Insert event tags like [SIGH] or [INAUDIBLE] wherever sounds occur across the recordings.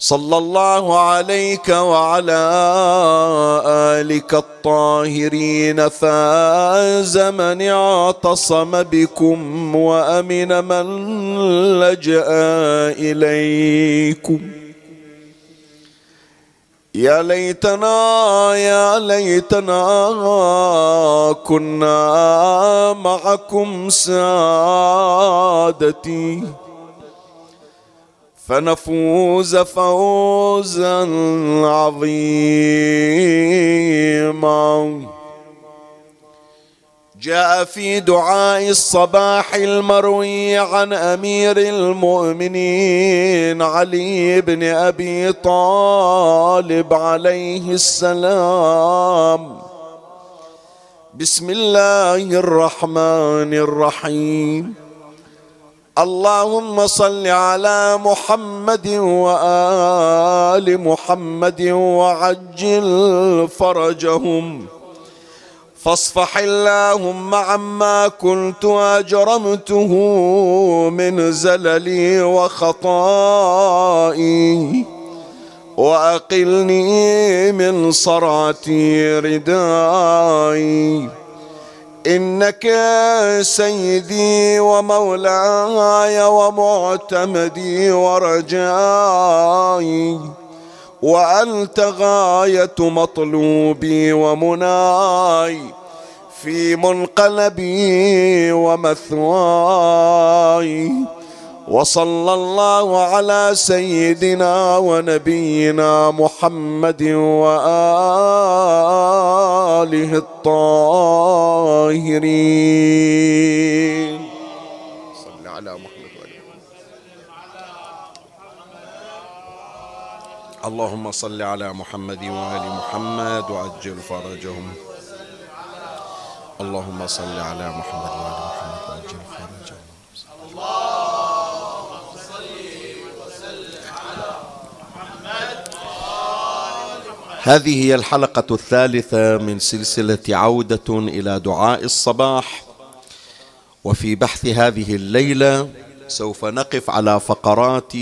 صلى الله عليك وعلى آلك الطاهرين فاز من اعتصم بكم وأمن من لجأ إليكم. يا ليتنا يا ليتنا كنا معكم سادتي. فنفوز فوزا عظيما. جاء في دعاء الصباح المروي عن أمير المؤمنين علي بن أبي طالب عليه السلام. بسم الله الرحمن الرحيم. اللهم صل على محمد وآل محمد وعجل فرجهم. فاصفح اللهم عما كنت أجرمته من زللي وخطائي. وأقلني من صرعتي ردائي. إنك سيدي ومولاي ومعتمدي ورجائي وأنت غاية مطلوبي ومناي في منقلبي ومثواي. وصلى الله على سيدنا ونبينا محمد وآله الطاهرين. صل على محمد وآله اللهم صل على محمد وآل محمد وعجل فرجهم. اللهم صل على محمد وآل محمد وعجل فرجهم. هذه هي الحلقة الثالثة من سلسلة عودة إلى دعاء الصباح. وفي بحث هذه الليلة سوف نقف على فقرات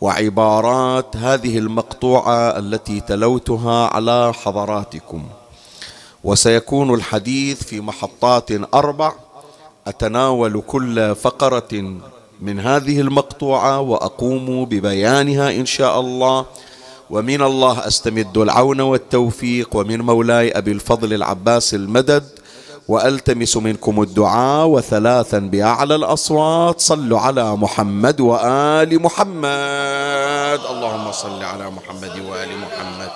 وعبارات هذه المقطوعة التي تلوتها على حضراتكم. وسيكون الحديث في محطات أربع. أتناول كل فقرة من هذه المقطوعة وأقوم ببيانها إن شاء الله. ومن الله أستمد العون والتوفيق ومن مولاي أبي الفضل العباس المدد وألتمس منكم الدعاء وثلاثا بأعلى الأصوات. صلوا على محمد وآل محمد. اللهم صل على محمد وآل محمد.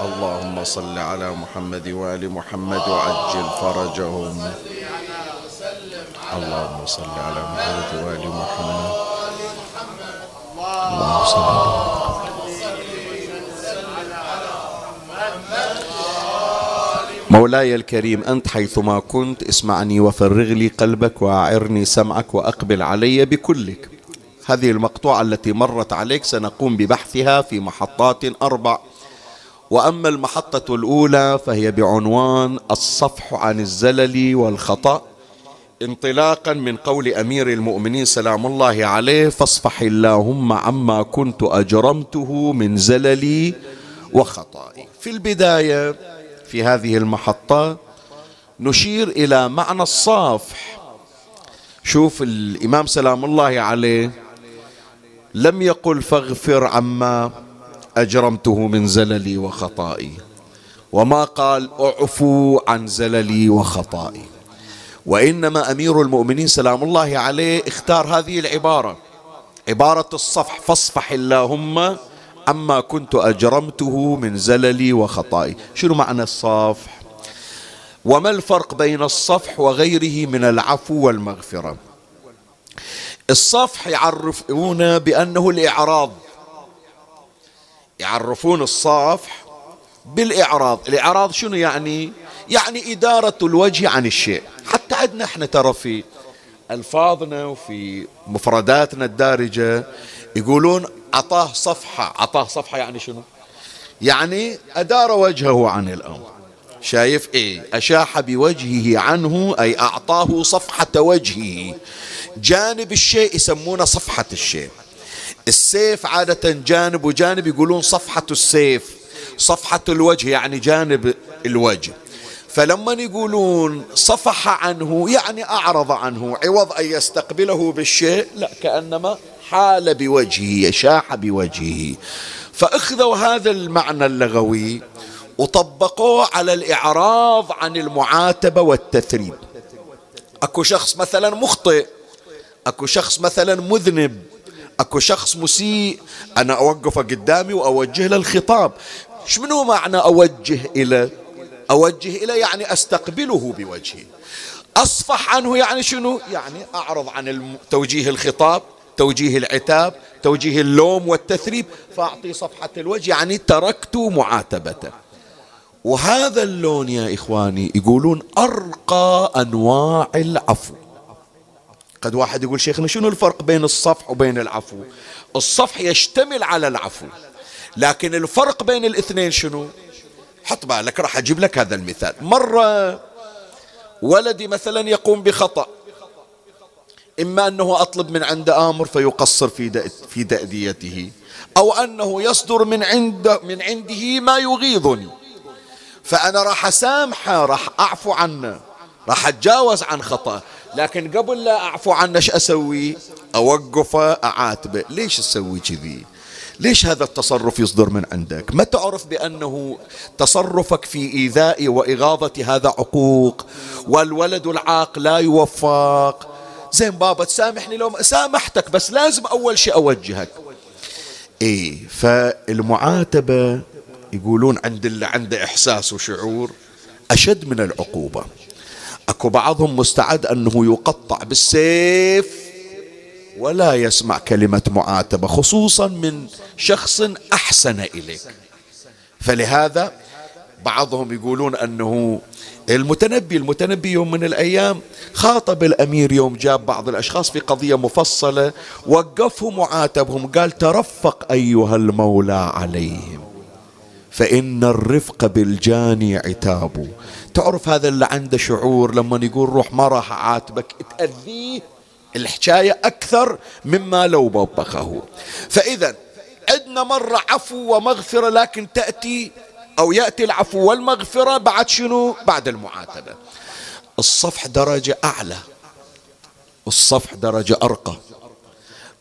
اللهم صل على محمد وآل محمد وعجل فرجهم. اللهم صل على محمد وآل محمد. اللهم صل على مولاي الكريم أنت حيثما كنت اسمعني وفرغ لي قلبك وأعرني سمعك وأقبل علي بكلك. هذه المقطوعة التي مرت عليك سنقوم ببحثها في محطات أربع. وأما المحطة الأولى فهي بعنوان الصفح عن الزلل والخطأ. انطلاقا من قول أمير المؤمنين سلام الله عليه فاصفح اللهم عما كنت أجرمته من زللي وخطائي. في البداية في هذه المحطة نشير إلى معنى الصافح. شوف الإمام سلام الله عليه لم يقل فاغفر عما أجرمته من زللي وخطائي وما قال أعفو عن زللي وخطائي وإنما أمير المؤمنين سلام الله عليه اختار هذه العبارة. عبارة الصفح فاصفح اللهم عما كنت أجرمته من زللي وخطائي. شنو معنى الصفح؟ وما الفرق بين الصفح وغيره من العفو والمغفرة؟ الصفح يعرفون بأنه الإعراض. يعرفون الصفح بالإعراض. الإعراض شنو يعني؟ يعني إدارة الوجه عن الشيء. حتى عندنا إحنا ترى في ألفاظنا وفي مفرداتنا الدارجة يقولون أعطاه صفحة. أعطاه صفحة يعني شنو؟ يعني أدار وجهه عن الأمر. شايف؟ إيه. أشاح بوجهه عنه أي أعطاه صفحة وجهه. جانب الشيء يسمونه صفحة الشيء. السيف عادة جانب وجانب يقولون صفحة السيف. صفحة الوجه يعني جانب الوجه. فلما يقولون صفح عنه يعني أعرض عنه عوض أن يستقبله بالشيء لا كأنما حال بوجهه شاح بوجهه. فأخذوا هذا المعنى اللغوي وطبقوه على الإعراض عن المعاتبة والتثريب. أكو شخص مثلا مخطئ أكو شخص مثلا مذنب أكو شخص مسيء أنا أوقفه قدامي وأوجه له الخطاب. شنو معنى أوجه إلى أوجه إلى يعني أستقبله بوجهي. أصفح عنه يعني شنو؟ يعني أعرض عن توجيه الخطاب توجيه العتاب توجيه اللوم والتثريب فأعطي صفحة الوجه يعني تركت معاتبته. وهذا اللون يا إخواني يقولون أرقى أنواع العفو. قد واحد يقول شيخنا شنو الفرق بين الصفح وبين العفو؟ الصفح يشتمل على العفو لكن الفرق بين الاثنين شنو؟ حط بالك راح أجيب لك هذا المثال. مرة ولدي مثلا يقوم بخطأ. إما أنه أطلب من عنده آمر فيقصر في في تأديته أو أنه يصدر من عند من عنده ما يغيظني. فأنا راح أسامحه راح أعفو عنه راح أتجاوز عن خطأ لكن قبل لا أعفو عنه إيش أسوي؟ أوقفه أعاتبه. ليش تسوي كذي؟ ليش هذا التصرف يصدر من عندك؟ ما تعرف بأنه تصرفك في إيذاء وإغاظة هذا عقوق والولد العاق لا يوفق. زين بابا تسامحني لو سامحتك بس لازم أول شيء أوجهك. إيه فالمعاتبة يقولون عند اللي عنده إحساس وشعور أشد من العقوبة. أكو بعضهم مستعد أنه يقطع بالسيف ولا يسمع كلمة معاتبة خصوصا من شخص أحسن إليك. فلهذا بعضهم يقولون أنه المتنبي المتنبي يوم من الأيام خاطب الأمير يوم جاب بعض الأشخاص في قضية مفصلة وقفهم وعاتبهم قال ترفق أيها المولى عليهم فإن الرفق بالجاني عتاب. تعرف هذا اللي عنده شعور لما يقول روح ما راح أعاتبك؟ تأذيه. الحكاية أكثر مما لو بوبخه فإذا عندنا مرة عفو ومغفرة لكن تأتي أو يأتي العفو والمغفرة بعد شنو؟ بعد المعاتبة. الصفح درجة أعلى. الصفح درجة أرقى.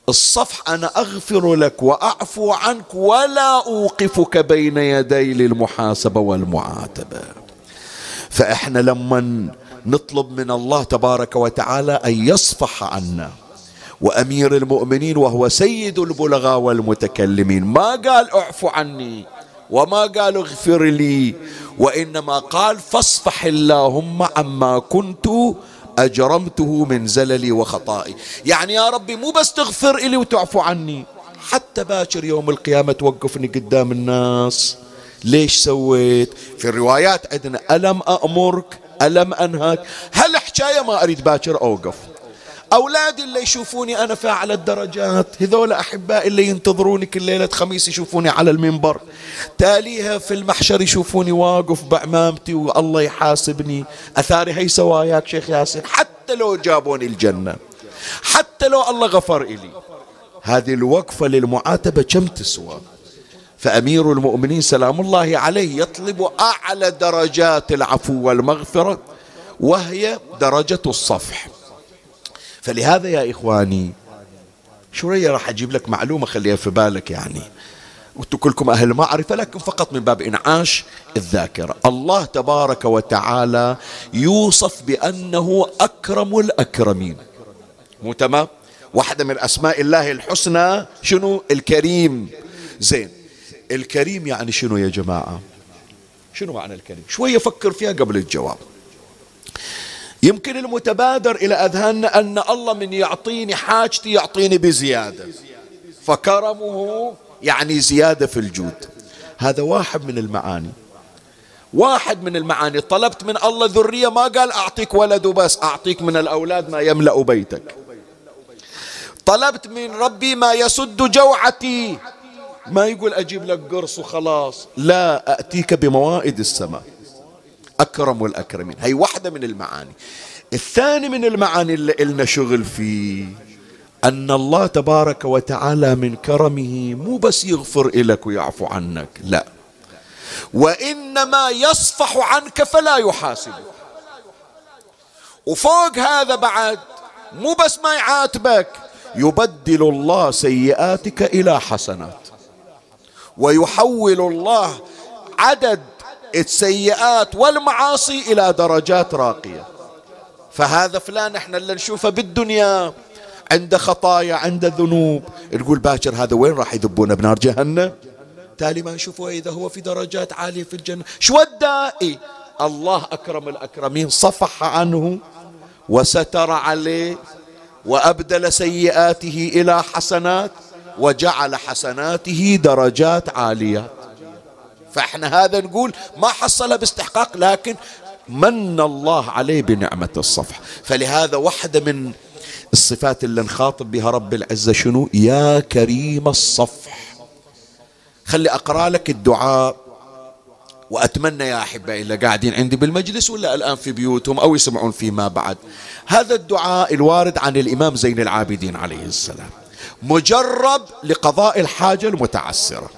الصفح أنا أغفر لك وأعفو عنك ولا أوقفك بين يدي للمحاسبة والمعاتبة. فإحنا لما نطلب من الله تبارك وتعالى أن يصفح عنا. وأمير المؤمنين وهو سيد البلغاء والمتكلمين. ما قال اعفو عني وما قال اغفر لي وإنما قال فاصفح اللهم عما كنت أجرمته من زللي وخطائي. يعني يا ربي مو بس تغفر إلي وتعفو عني حتى باكر يوم القيامة توقفني قدام الناس. ليش سويت؟ في الروايات عندنا ألم أأمرك ألم أنهك هل حكاية ما أريد باكر أوقف. أولادي اللي يشوفوني أنا في أعلى الدرجات هذول أحبائي اللي ينتظروني كل ليلة خميس يشوفوني على المنبر. تاليها في المحشر يشوفوني واقف بعمامتي والله يحاسبني. أثاري هي سواياك شيخ ياسين حتى لو جابوني الجنة. حتى لو الله غفر إلي. هذه الوقفة للمعاتبة كم تسوى؟ فأمير المؤمنين سلام الله عليه يطلب أعلى درجات العفو والمغفرة وهي درجة الصفح. فلهذا يا إخواني شوية راح أجيب لك معلومة خليها في بالك يعني. وأنتم كلكم أهل معرفة لكن فقط من باب إنعاش الذاكرة. الله تبارك وتعالى يوصف بأنه أكرم الأكرمين. مو تمام؟ واحدة من أسماء الله الحسنى شنو؟ الكريم. زين. الكريم يعني شنو يا جماعة؟ شنو معنى الكريم؟ شوية فكر فيها قبل الجواب. يمكن المتبادر إلى أذهاننا أن الله من يعطيني حاجتي يعطيني بزيادة. فكرمه يعني زيادة في الجود. هذا واحد من المعاني. واحد من المعاني. طلبت من الله ذرية ما قال أعطيك ولد وبس أعطيك من الأولاد ما يملأ بيتك. طلبت من ربي ما يسد جوعتي. ما يقول أجيب لك قرص وخلاص. لا أتيك بموائد السماء. أكرم الأكرمين هي واحدة من المعاني. الثاني من المعاني اللي إلنا شغل فيه أن الله تبارك وتعالى من كرمه مو بس يغفر لك ويعفو عنك لا. وإنما يصفح عنك فلا يحاسبك. وفوق هذا بعد مو بس ما يعاتبك يبدل الله سيئاتك إلى حسنات. ويحول الله عدد السيئات والمعاصي إلى درجات راقية. فهذا فلان إحنا اللي نشوفه بالدنيا عنده خطايا عنده ذنوب. تقول باكر هذا وين راح يذبونه؟ بنار جهنم. تالي ما نشوفه إذا هو في درجات عالية في الجنة. شو إيه؟ الله أكرم الأكرمين صفح عنه وستر عليه وأبدل سيئاته إلى حسنات. وجعل حسناته درجات عاليات فإحنا هذا نقول ما حصلها باستحقاق لكن من الله عليه بنعمة الصفح. فلهذا واحدة من الصفات اللي نخاطب بها رب العزة شنو؟ يا كريم الصفح. خلي أقرأ لك الدعاء وأتمنى يا أحبائي اللي قاعدين عندي بالمجلس ولا الآن في بيوتهم أو يسمعون فيما بعد. هذا الدعاء الوارد عن الإمام زين العابدين عليه السلام. مجرب لقضاء الحاجة المتعسرة.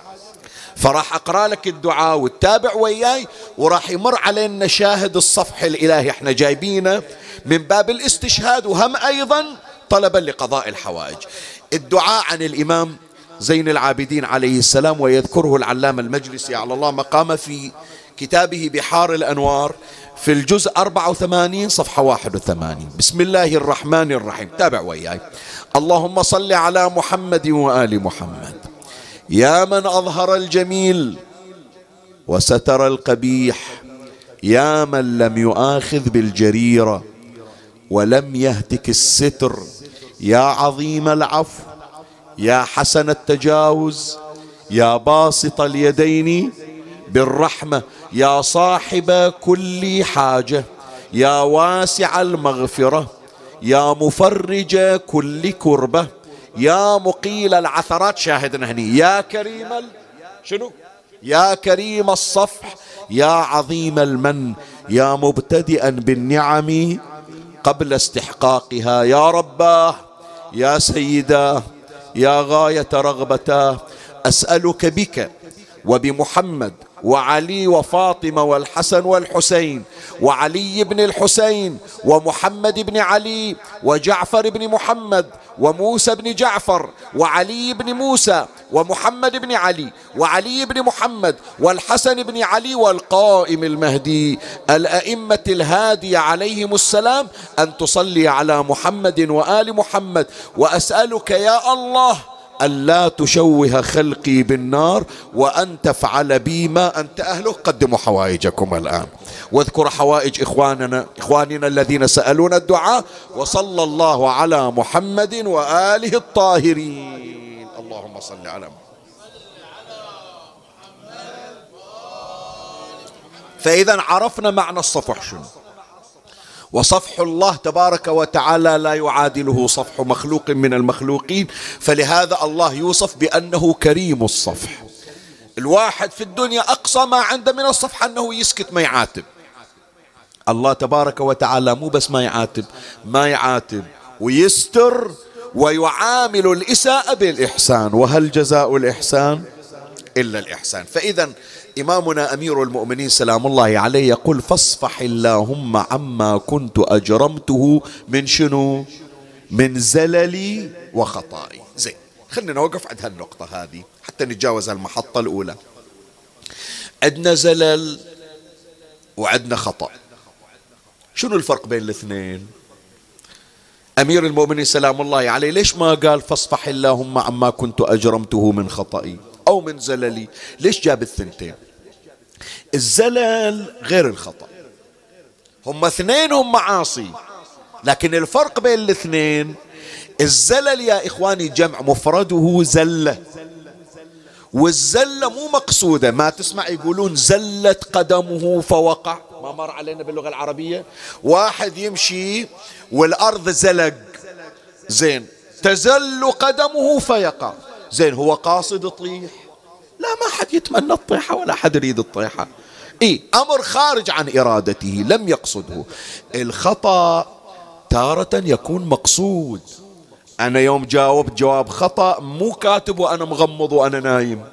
فراح أقرأ لك الدعاء وتتابع وياي وراح يمر علينا شاهد الصفح الإلهي إحنا جايبينه من باب الاستشهاد وهم أيضا طلبا لقضاء الحوائج. الدعاء عن الإمام زين العابدين عليه السلام ويذكره العلامة المجلسي على الله مقام في كتابه بحار الأنوار في الجزء 84 صفحة 81 بسم الله الرحمن الرحيم. تابع وياي. اللهم صل على محمد وآل محمد. يا من أظهر الجميل وستر القبيح. يا من لم يؤاخذ بالجريرة ولم يهتك الستر. يا عظيم العفو يا حسن التجاوز يا باسط اليدين بالرحمة. يا صاحب كل حاجة يا واسع المغفرة يا مفرج كل كربة يا مقيل العثرات شاهدنا هني يا كريم شنو؟ يا كريم الصفح يا عظيم المن يا مبتدئا بالنعم قبل استحقاقها يا رباه يا سيداه يا غاية رغبتاه أسألك بك وبمحمد وعلي وفاطمة والحسن والحسين وعلي بن الحسين ومحمد بن علي وجعفر بن محمد وموسى بن جعفر وعلي بن موسى ومحمد بن علي وعلي بن محمد والحسن بن علي والقائم المهدي الأئمة الهادية عليهم السلام أن تصلي على محمد وآل محمد وأسألك يا الله ألا تشوه خلقي بالنار وأن تفعل بي ما أنت أهله. قدموا حوائجكم الآن. واذكر حوائج إخواننا إخواننا الذين سألون الدعاء. وصلى الله على محمد وآله الطاهرين. اللهم صل على محمد. فإذا عرفنا معنى الصفح شنو؟ وصفح الله تبارك وتعالى لا يعادله صفح مخلوق من المخلوقين. فلهذا الله يوصف بأنه كريم الصفح. الواحد في الدنيا أقصى ما عنده من الصفح أنه يسكت ما يعاتب. الله تبارك وتعالى مو بس ما يعاتب ما يعاتب ويستر ويعامل الإساءة بالإحسان. وهل جزاء الإحسان؟ إلا الإحسان. فإذا إمامنا أمير المؤمنين سلام الله عليه يقول فاصفح اللهم عما كنت أجرمته من شنو؟ من زللي وخطائي. زين خلينا نوقف عند هالنقطة هذه حتى نتجاوز المحطة الأولى. عندنا زلل وعندنا خطأ. شنو الفرق بين الاثنين؟ أمير المؤمنين سلام الله عليه ليش ما قال فاصفح اللهم عما كنت أجرمته من خطئي أو من زللي ليش جاب الثنتين؟ الزلل غير الخطأ. هم اثنين هم معاصي. لكن الفرق بين الاثنين الزلل يا إخواني جمع مفرده زلة. والزلة مو مقصودة. ما تسمع يقولون زلت قدمه فوقع. ما مر علينا باللغة العربية. واحد يمشي والأرض زلق. زين. تزل قدمه فيقع. زين هو قاصد يطيح لا ما حد يتمنى الطيحة ولا حد يريد الطيحة. إيه أمر خارج عن إرادته لم يقصده. الخطأ تارة يكون مقصود. أنا يوم جاوبت جواب خطأ مو كاتب وأنا مغمض وأنا نايم.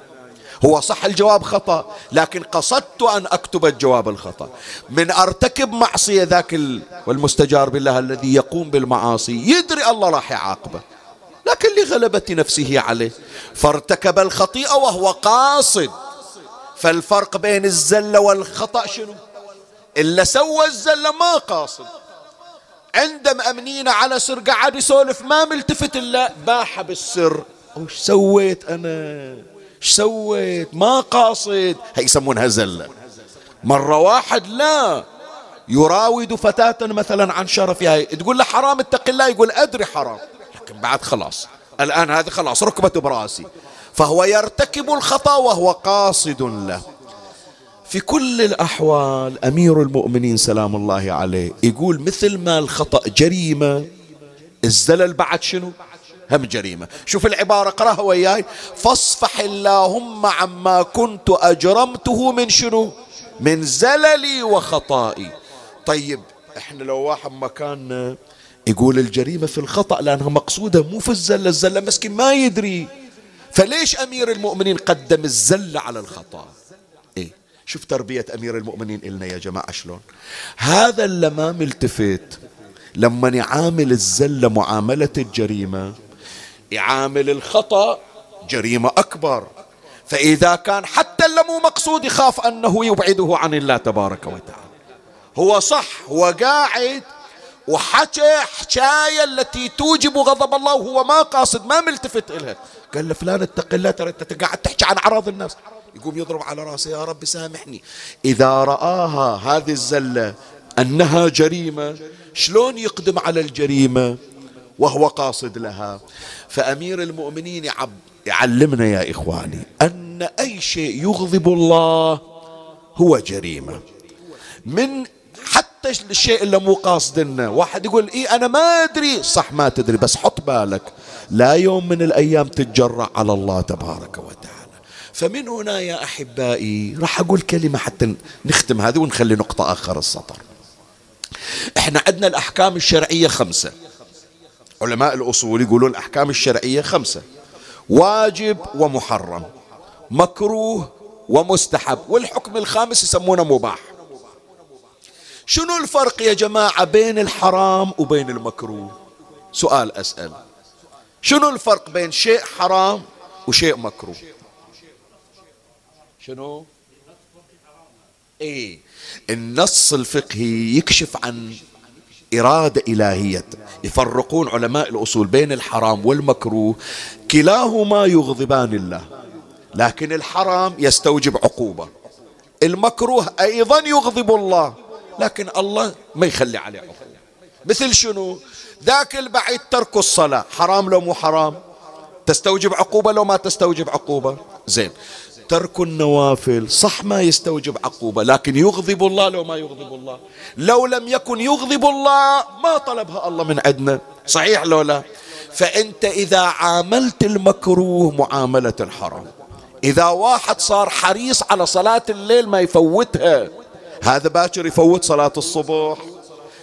هو صح الجواب خطأ لكن قصدت أن أكتب الجواب الخطأ. من أرتكب معصية ذاك ال... والمستجار بالله الذي يقوم بالمعاصي يدري الله راح يعاقبه. لكن لغلبة نفسه عليه. فارتكب الخطيئة وهو قاصد. فالفرق بين الزلة والخطأ شنو؟ إلا سوى الزلة ما قاصد. عند مأمنين على سر قاعد يسولف ما ملتفت إلا؟ باح بالسر. وش سويت أنا؟ إيش سويت؟ ما قاصد. هي يسمونها زلة مرة واحد لا يراود فتاة مثلا عن شرفها تقول له حرام اتق الله يقول أدري حرام. لكن بعد خلاص. الآن هذه خلاص ركبته برأسي. فهو يرتكب الخطأ وهو قاصد له. في كل الأحوال أمير المؤمنين سلام الله عليه يقول مثل ما الخطأ جريمة الزلل بعد شنو؟ هم جريمة. شوف العبارة اقرأها وياي. فاصفح اللهم عما كنت أجرمته من شنو؟ من زللي وخطائي. طيب إحنا لو واحد مكاننا يقول الجريمة في الخطأ لأنها مقصودة مو في الزلة الزلة مسكين ما يدري. فليش أمير المؤمنين قدم الزلة على الخطأ؟ إيه شوف تربية أمير المؤمنين إلنا يا جماعة شلون. هذا اللي ما ملتفت. لما يعامل الزلة معاملة الجريمة يعامل الخطأ جريمة أكبر. فإذا كان حتى اللي مو مقصود يخاف أنه يبعده عن الله تبارك وتعالى. هو صح هو قاعد وحكى حكاية التي توجب غضب الله وهو ما قاصد ما ملتفت إلها قال له فلان اتق الله ترى أنت قاعد تحكي عن أعراض الناس. يقوم يضرب على رأسه يا رب سامحني. إذا رآها هذه الزلة أنها جريمة شلون يقدم على الجريمة؟ وهو قاصد لها. فأمير المؤمنين يعلمنا يا إخواني أن أي شيء يغضب الله هو جريمة. من حتى الشيء اللي مو قاصدنا. واحد يقول إي أنا ما أدري. صح ما تدري بس حط بالك. لا يوم من الأيام تتجرع على الله تبارك وتعالى. فمن هنا يا أحبائي راح أقول كلمة حتى نختم هذه ونخلي نقطة آخر السطر. إحنا عندنا الأحكام الشرعية خمسة. علماء الأصول يقولون الأحكام الشرعية خمسة. واجب ومحرم. مكروه ومستحب. والحكم الخامس يسمونه مباح. شنو الفرق يا جماعة بين الحرام وبين المكروه؟ سؤال أسأل. شنو الفرق بين شيء حرام وشيء مكروه؟ شنو؟ إيه. النص الفقهي يكشف عن إرادة إلهية. يفرقون علماء الأصول بين الحرام والمكروه. كلاهما يغضبان الله لكن الحرام يستوجب عقوبة. المكروه أيضا يغضب الله. لكن الله ما يخلي عليه عقوبة مثل شنو؟ ذاك البعيد ترك الصلاة. حرام لو مو حرام؟ تستوجب عقوبة لو ما تستوجب عقوبة؟ زين. ترك النوافل. صح ما يستوجب عقوبة لكن يغضب الله لو ما يغضب الله. لو لم يكن يغضب الله ما طلبها الله من عندنا. صحيح لو لا؟ فأنت إذا عاملت المكروه معاملة الحرام. إذا واحد صار حريص على صلاة الليل ما يفوتها. هذا باكر يفوت صلاة الصبح.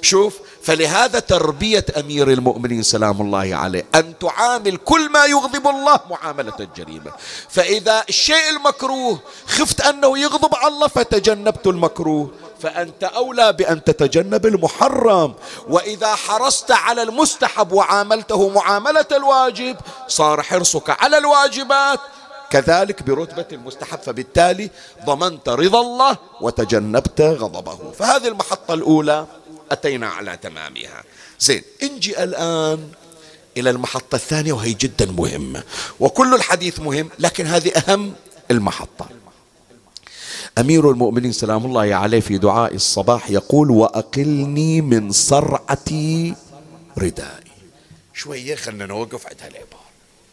شوف فلهذا تربية أمير المؤمنين سلام الله عليه أن تعامل كل ما يغضب الله معاملة الجريمة. فإذا الشيء المكروه خفت أنه يغضب الله فتجنبت المكروه. فأنت أولى بأن تتجنب المحرم. وإذا حرصت على المستحب وعاملته معاملة الواجب صار حرصك على الواجبات. كذلك برتبة المستحب فبالتالي ضمنت رضا الله وتجنبت غضبه. فهذه المحطة الأولى أتينا على تمامها. زين انجي الآن إلى المحطة الثانية وهي جدا مهمة وكل الحديث مهم لكن هذه أهم المحطة. أمير المؤمنين سلام الله عليه في دعاء الصباح يقول وأقلني من صرعة ردائي. شوية خلنا نوقف عند هالعبارة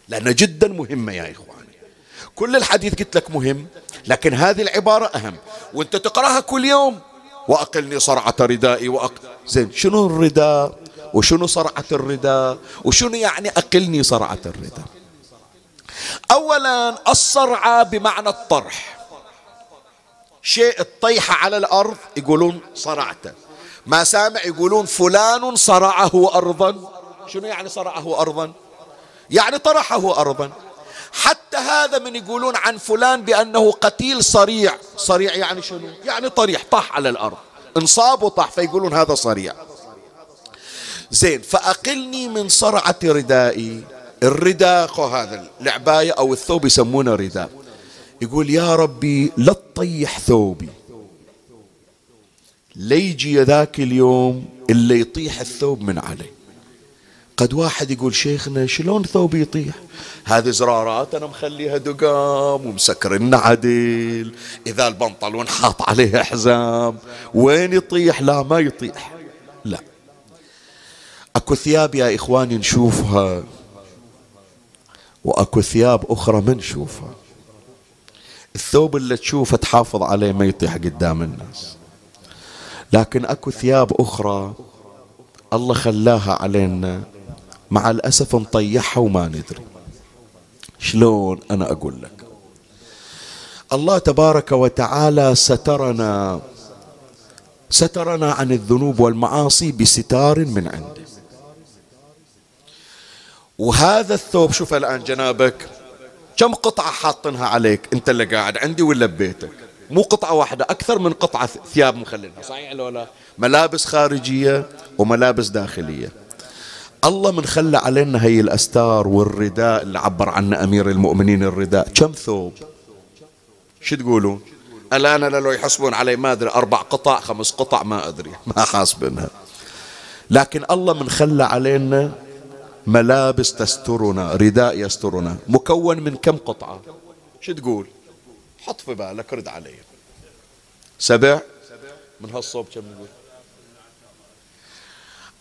لأنها جدا مهمة يا إخواني كل الحديث قلت لك مهم لكن هذه العبارة أهم. وأنت تقرأها كل يوم. وأقلني صرعة ردائي وأقل زين شنو الرداء؟ وشنو صرعة الرداء؟ وشنو يعني أقلني صرعة الرداء؟ أولا الصرعة بمعنى الطرح. شيء الطيحة على الأرض يقولون صرعته. ما سامع يقولون فلان صرعه أرضا. شنو يعني صرعه أرضا؟ يعني طرحه أرضا. حتى هذا من يقولون عن فلان بأنه قتيل صريع. صريع يعني شنو؟ يعني طريح طاح على الأرض. انصاب وطاح فيقولون هذا صريع. زين فأقلني من صرعة ردائي. الرداء هذا العباية أو الثوب يسمونه رداء. يقول يا ربي لا تطيح ثوبي. ليجي ذاك اليوم اللي يطيح الثوب من علي. قد واحد يقول شيخنا شلون ثوبي يطيح؟ هذه زرارات أنا مخليها دقام ومسكرنا عدل إذا البنطلون حاط عليه حزام وين يطيح؟ لا ما يطيح. لا. أكو ثياب يا إخواني نشوفها وأكو ثياب أخرى ما نشوفها. الثوب اللي تشوفه تحافظ عليه ما يطيح قدام الناس. لكن أكو ثياب أخرى الله خلاها علينا. مع الأسف نطيحها وما ندري. شلون أنا أقول لك؟ الله تبارك وتعالى سترنا سترنا عن الذنوب والمعاصي بستار من عنده. وهذا الثوب شوف الآن جنابك كم قطعة حاطنها عليك أنت اللي قاعد عندي ولا ببيتك؟ مو قطعة واحدة أكثر من قطعة ثياب مخلينها صحيح لو لا؟ ملابس خارجية وملابس داخلية. الله من خلى علينا هي الأستار والرداء اللي عبر عنه أمير المؤمنين الرداء. كم ثوب؟ شو تقولون؟ الآن لو يحسبون علي ما أدري أربع قطع خمس قطع ما أدري ما حاسبنها لكن الله من خلى علينا ملابس تسترنا رداء يسترنا. مكون من كم قطعة؟ شو تقول؟ حط في بالك رد علي. سبع؟ من هالصوب كم نقول؟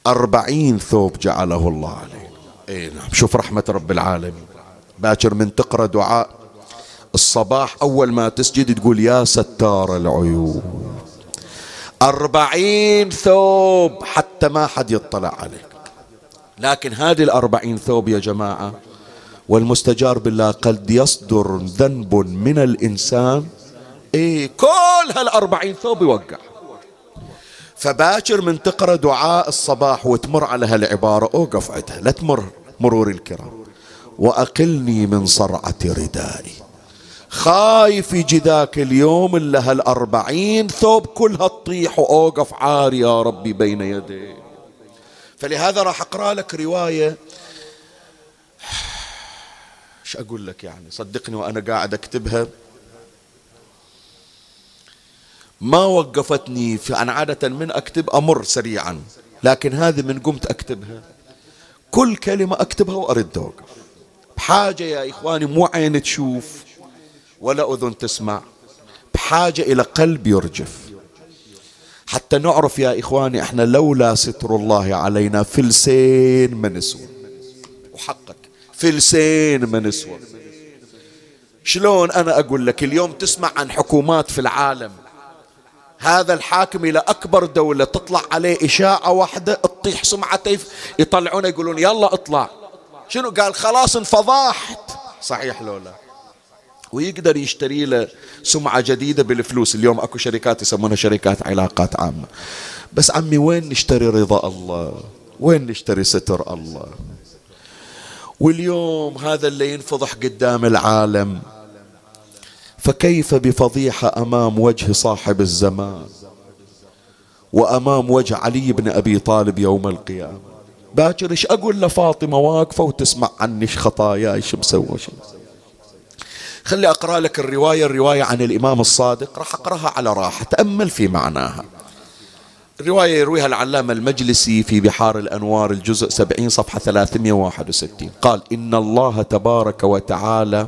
أربعين ثوب جعله الله عليه. إي نعم. شوف رحمة رب العالمين. باكر من تقرأ دعاء. الصباح أول ما تسجد تقول يا ستار العيوب أربعين ثوب حتى ما حد يطلع عليك. لكن هذه الأربعين ثوب يا جماعة والمستجار بالله قد يصدر ذنب من الإنسان. إيه كل هالأربعين ثوب يوقع. فباكر من تقرأ دعاء الصباح وتمر على هالعبارة. أوقف عندها لا تمر مرور الكرام. وأقلني من صرعة ردائي. خايف يجي ذاك اليوم اللي هالأربعين ثوب كلها تطيح وأوقف عاري يا ربي بين يديك فلهذا راح أقرأ لك رواية. [SIGHS] إيش أقول لك يعني؟ صدقني وأنا قاعد أكتبها. ما وقفتني في أنا عادة من أكتب أمر سريعا لكن هذه من قمت أكتبها. كل كلمة أكتبها وأرد أوقف بحاجة يا إخواني مو عين تشوف ولا أذن تسمع. بحاجة إلى قلب يرجف. حتى نعرف يا إخواني إحنا لولا ستر الله علينا فلسين ما نسوى وحقك فلسين ما نسوى شلون أنا أقول لك اليوم تسمع عن حكومات في العالم؟ هذا الحاكم إلى أكبر دولة تطلع عليه إشاعة واحدة تطيح سمعته يطلعونه يقولون يلا اطلع. شنو؟ قال خلاص انفضحت. صحيح لولا ويقدر يشتري له سمعة جديدة بالفلوس. اليوم أكو شركات يسمونها شركات علاقات عامة. بس عمي وين نشتري رضا الله؟ وين نشتري ستر الله؟ واليوم هذا اللي ينفضح قدام العالم. فكيف بفضيحة أمام وجه صاحب الزمان وأمام وجه علي بن أبي طالب يوم القيامة؟ باكر إيش أقول لفاطمة واقفة وتسمع عني خطاياي إيش مسوى شو خلي أقرأ لك الرواية الرواية عن الإمام الصادق. راح أقرأها على راحة تأمل في معناها. الرواية يرويها العلامة المجلسي في بحار الأنوار الجزء 70 صفحة 361 قال إن الله تبارك وتعالى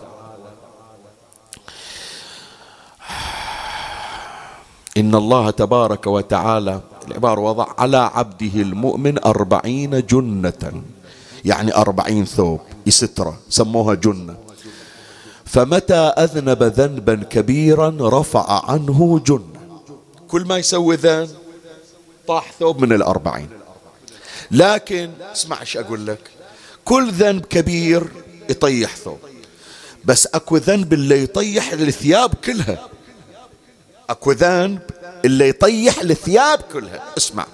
إن الله تبارك وتعالى العبارة وضع على عبده المؤمن أربعين جنة. يعني أربعين ثوب يسترة سموها جنة. فمتى أذنب ذنبا كبيرا رفع عنه جنة. كل ما يسوي ذنب طاح ثوب من الأربعين. لكن اسمع إيش أقول لك. كل ذنب كبير يطيح ثوب. بس أكو ذنب اللي يطيح الثياب كلها. اكو ذنب اللي يطيح الثياب كلها. اسمع.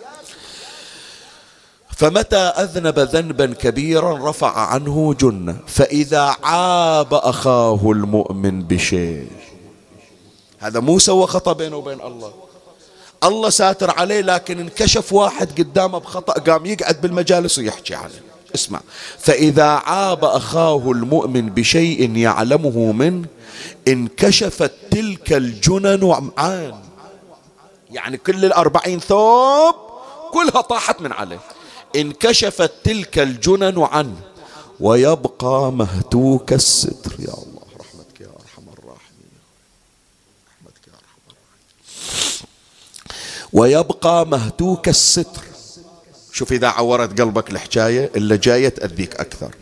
فمتى أذنب ذنبا كبيرا رفع عنه جنة. فإذا عاب أخاه المؤمن بشيء. هذا مو سوى خطأ بينه وبين الله. الله ساتر عليه لكن انكشف واحد قدامه بخطأ قام يقعد بالمجالس ويحكي عليه اسمع. فإذا عاب أخاه المؤمن بشيء يعلمه منه انكشفت تلك الجنن وعمعان يعني كل الأربعين ثوب كلها طاحت من عليه. انكشفت تلك الجنن عنه ويبقى مهتوك الستر. يا الله رحمتك يا أرحم الراحمين. رحمتك يا أرحم الراحمين. ويبقى مهتوك الستر. شوف إذا عورت قلبك الحكاية اللي جاية تأذيك أكثر.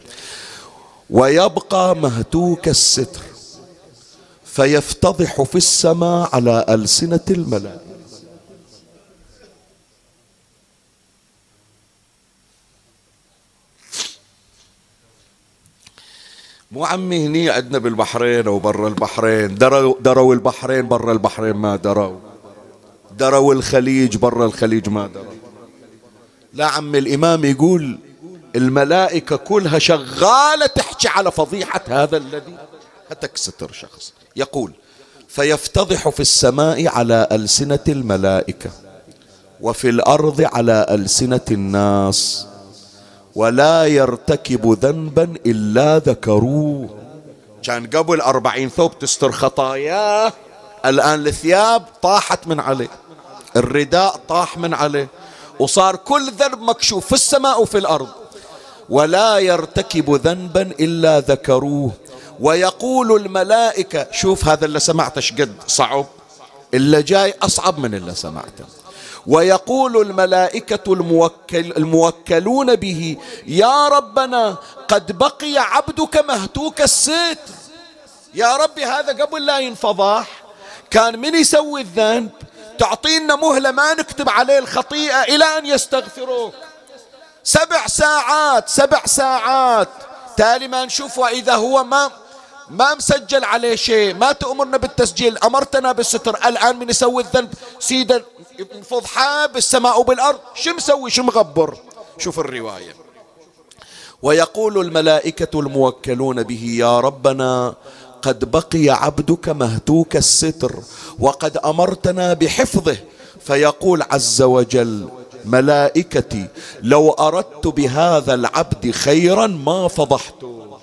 ويبقى مهتوك الستر فيفتضح في السماء على ألسنة الملائكة. مو عمي هني عندنا بالبحرين أو برا البحرين. دروا دروا البحرين برا البحرين ما دروا. دروا الخليج برا الخليج ما دروا. لا عم الإمام يقول الملائكة كلها شغالة تحكي على فضيحة هذا الذي هتك ستر شخص. يقول فيفتضح في السماء على ألسنة الملائكة وفي الأرض على ألسنة الناس ولا يرتكب ذنبا إلا ذكروه. كان قبل أربعين ثوب تستر خطاياه الآن الثياب طاحت من عليه الرداء طاح من عليه وصار كل ذنب مكشوف في السماء وفي الأرض. ولا يرتكب ذنبا إلا ذكروه. ويقول الملائكة شوف هذا اللي سمعته شقد صعب؟ اللي جاي أصعب من اللي سمعته. ويقول الملائكة الموكل الموكلون به يا ربنا قد بقي عبدك مهتوك الستر يا ربي هذا قبل لا ينفضح كان من يسوي الذنب؟ تعطينا مهلة ما نكتب عليه الخطيئة إلى أن يستغفروك. سبع ساعات سبع ساعات. تالي ما نشوف وإذا هو ما ما مسجل عليه شيء ما تأمرنا بالتسجيل أمرتنا بالستر. الآن من يسوي الذنب. سيدا فضحاه بالسماء وبالأرض شو مسوي؟ شو مغبر؟ شوف الرواية. ويقول الملائكة الموكلون به يا ربنا قد بقي عبدك مهتوك الستر وقد أمرتنا بحفظه. فيقول عز وجل ملائكتي لو أردت بهذا العبد خيرا ما فضحته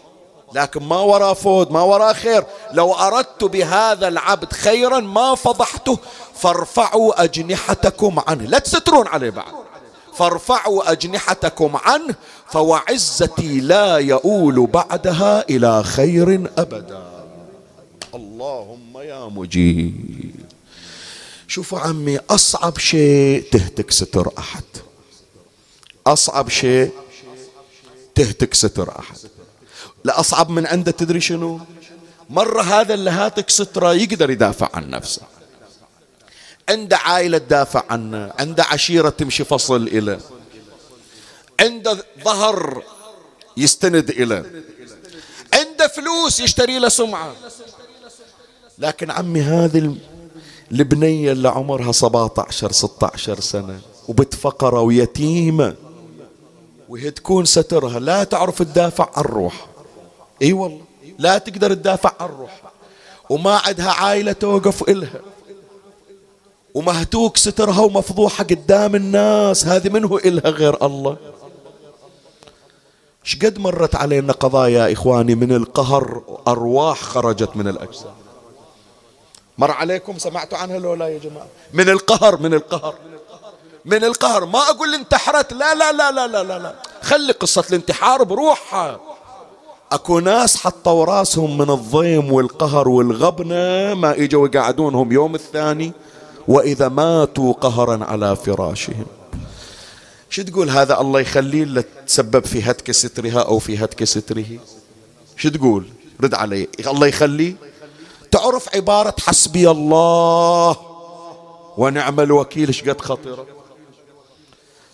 لكن ما وراء فود ما وراء خير. لو أردت بهذا العبد خيرا ما فضحته فارفعوا أجنحتكم عنه. لا تسترون عليه بعد. فارفعوا أجنحتكم عنه فوعزتي لا يؤول بعدها إلى خير أبدا. اللهم يا مجيب. شوفوا عمي أصعب شيء تهتك ستر أحد. أصعب شيء تهتك ستر أحد. لأصعب من عنده تدري شنو؟ مرة هذا اللي هاتك سترة يقدر يدافع عن نفسه. عنده عائلة تدافع عنه عنده عشيرة تمشي فصل إليه عنده ظهر يستند إليه عنده فلوس يشتري له سمعة. لكن عمي هذه البنية اللي عمرها 17 16 سنة وبتفقرة ويتيمة. وهي تكون سترها. لا تعرف تدافع عن روحها. إي والله. لا تقدر تدافع عن روحها. وما عندها عائلة توقف إلها. ومهتوك سترها ومفضوحة قدام الناس. هذه منه إلها غير الله. شقد مرت علينا قضايا إخواني من القهر. أرواح خرجت من الأجسام مر عليكم سمعتوا عنها لو لا يا جماعة؟ من القهر من القهر من القهر. ما أقول انتحرت لا لا لا لا لا لا, لا. خلي قصة الانتحار بروحها. أكو ناس حطوا راسهم من الضيم والقهر والغبنة ما إجوا يقعدونهم يوم الثاني وإذا ماتوا قهرا على فراشهم. شو تقول هذا الله يخليه تسبب في هتك سترها أو في هتك ستره؟ شو تقول؟ رد علي. الله يخليه؟ تعرف عبارة حسبي الله. ونعم الوكيل إيش قد خطرة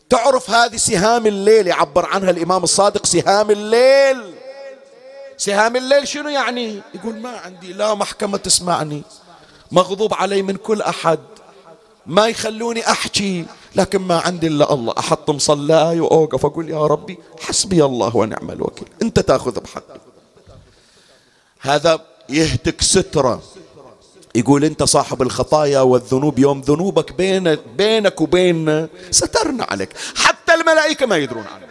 تعرف هذه سهام الليل يعبر عنها الإمام الصادق سهام الليل. سهام الليل شنو يعني؟ يقول ما عندي لا محكمة تسمعني. مغضوب علي من كل أحد. ما يخلوني أحكي لكن ما عندي إلا الله. أحط مصلاي وأوقف أقول يا ربي حسبي الله ونعم الوكيل. أنت تأخذ بحقي هذا يهتك سترة. يقول أنت صاحب الخطايا والذنوب يوم ذنوبك بين بينك وبين سترنا عليك. حتى الملائكة ما يدرون عنك.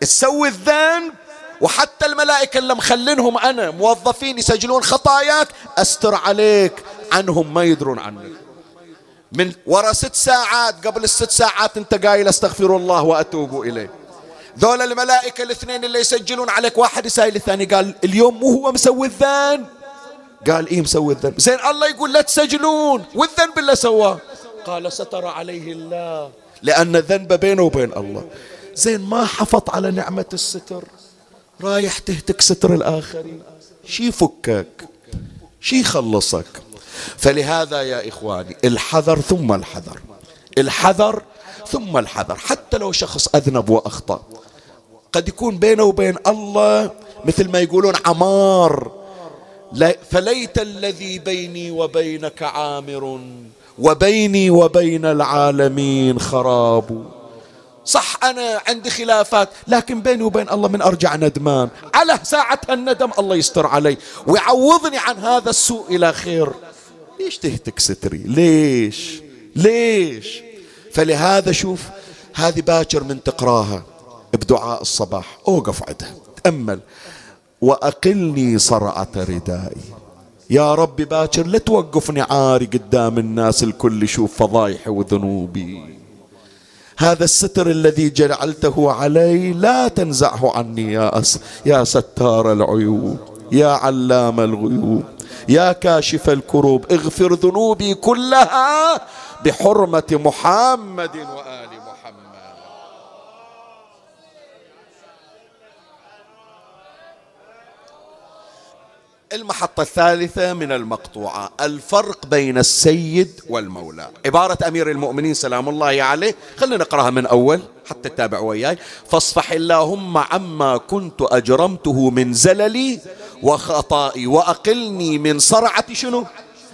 تسوي الذنب وحتى الملائكة اللي مخلينهم أنا موظفين يسجلون خطاياك أستر عليك. عنهم ما يدرون عنك. من ورا ست ساعات قبل الست ساعات أنت قايل أستغفر الله وأتوب اليه ذول الملائكة الاثنين اللي يسجلون عليك واحد يسائل الثاني. قال اليوم مو هو مسوي الذنب قال إيه مسوي الذنب زين الله يقول لا تسجلون والذنب اللي سواه. قال ستر عليه الله لأن الذنب بينه وبين الله. زين ما حفظ على نعمة الستر؟ رايح تهتك ستر الآخرين. شي فكك شي خلصك. فلهذا يا إخواني الحذر ثم الحذر. الحذر ثم الحذر. حتى لو شخص أذنب وأخطأ قد يكون بينه وبين الله مثل ما يقولون عمار. فليت الذي بيني وبينك عامر وبيني وبين العالمين خراب. صح أنا عندي خلافات لكن بيني وبين الله من أرجع ندمان. على ساعة الندم الله يستر علي ويعوضني عن هذا السوء إلى خير. ليش تهتك ستري؟ ليش؟ ليش؟ فلهذا شوف هذه باكر من تقراها. بدعاء الصباح. أوقف عندها تأمل. وأقلني صرعة ردائي. يا ربي باكر لا توقفني عاري قدام الناس الكل يشوف فضايحي وذنوبي. هذا الستر الذي جعلته علي لا تنزعه عني يا أس يا ستار العيوب يا علام الغيوب يا كاشف الكروب. اغفر ذنوبي كلها بحرمة محمد وآل المحطة الثالثة من المقطوعة الفرق بين السيد والمولى. عبارة أمير المؤمنين سلام الله عليه. خلينا نقرأها من أول حتى تتابع وياي. فاصفح اللهم عما كنت أجرمته من زللي وخطائي وأقلني من صرعة شنو؟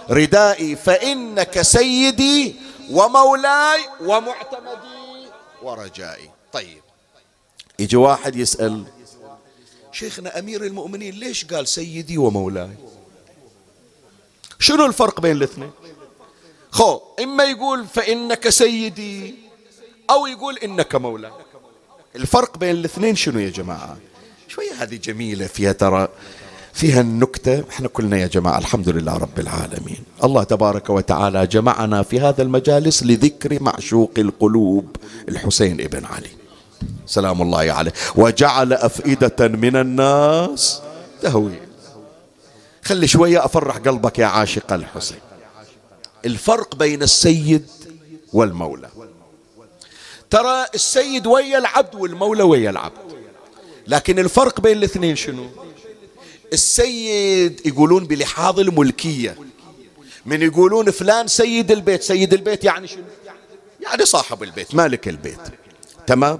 ردائي. فإنك سيدي ومولاي ومعتمدي ورجائي. طيب يجي واحد يسأل شيخنا أمير المؤمنين ليش قال سيدي ومولاي؟ شنو الفرق بين الاثنين؟ خو إما يقول فإنك سيدي أو يقول إنك مولاي. الفرق بين الاثنين شنو يا جماعة؟ شوية هذه جميلة فيها ترى فيها النكتة. إحنا كلنا يا جماعة الحمد لله رب العالمين. الله تبارك وتعالى جمعنا في هذا المجالس لذكر معشوق القلوب الحسين ابن علي. سلام الله عليه. وجعل أفئدة من الناس تهوي. خلي شوية أفرح قلبك يا عاشق الحسين. الفرق بين السيد والمولى. ترى السيد ويا العبد والمولى ويا العبد. لكن الفرق بين الاثنين شنو؟ السيد يقولون بلحاظ الملكية. من يقولون فلان سيد البيت. سيد البيت يعني شنو؟ يعني صاحب البيت مالك البيت. تمام؟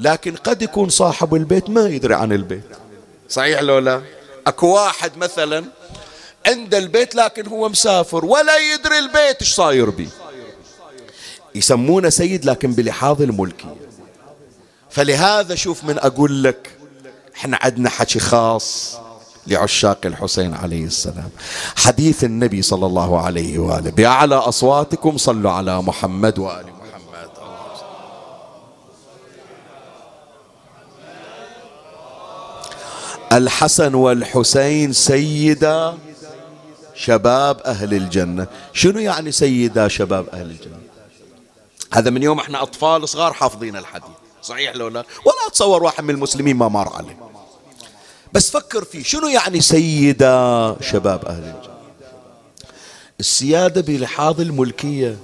لكن قد يكون صاحب البيت ما يدري عن البيت. صحيح لو لا؟ اكو واحد مثلا عند البيت لكن هو مسافر ولا يدري البيت إيش صاير بيه. يسمونه سيد لكن بلحاظ الملكية. فلهذا شوف من أقول لك إحنا عندنا حكي خاص لعشاق الحسين عليه السلام. حديث النبي صلى الله عليه وآله بأعلى أصواتكم صلوا على محمد وال محمد الحسن والحسين سيدا شباب أهل الجنة. شنو يعني سيدا شباب أهل الجنة؟ هذا من يوم إحنا أطفال صغار حافظين الحديث. صحيح لو لا؟ ولا أتصور واحد من المسلمين ما مر عليه. بس فكر فيه شنو يعني سيدا شباب أهل الجنة؟ السيادة بلحاظ الملكية.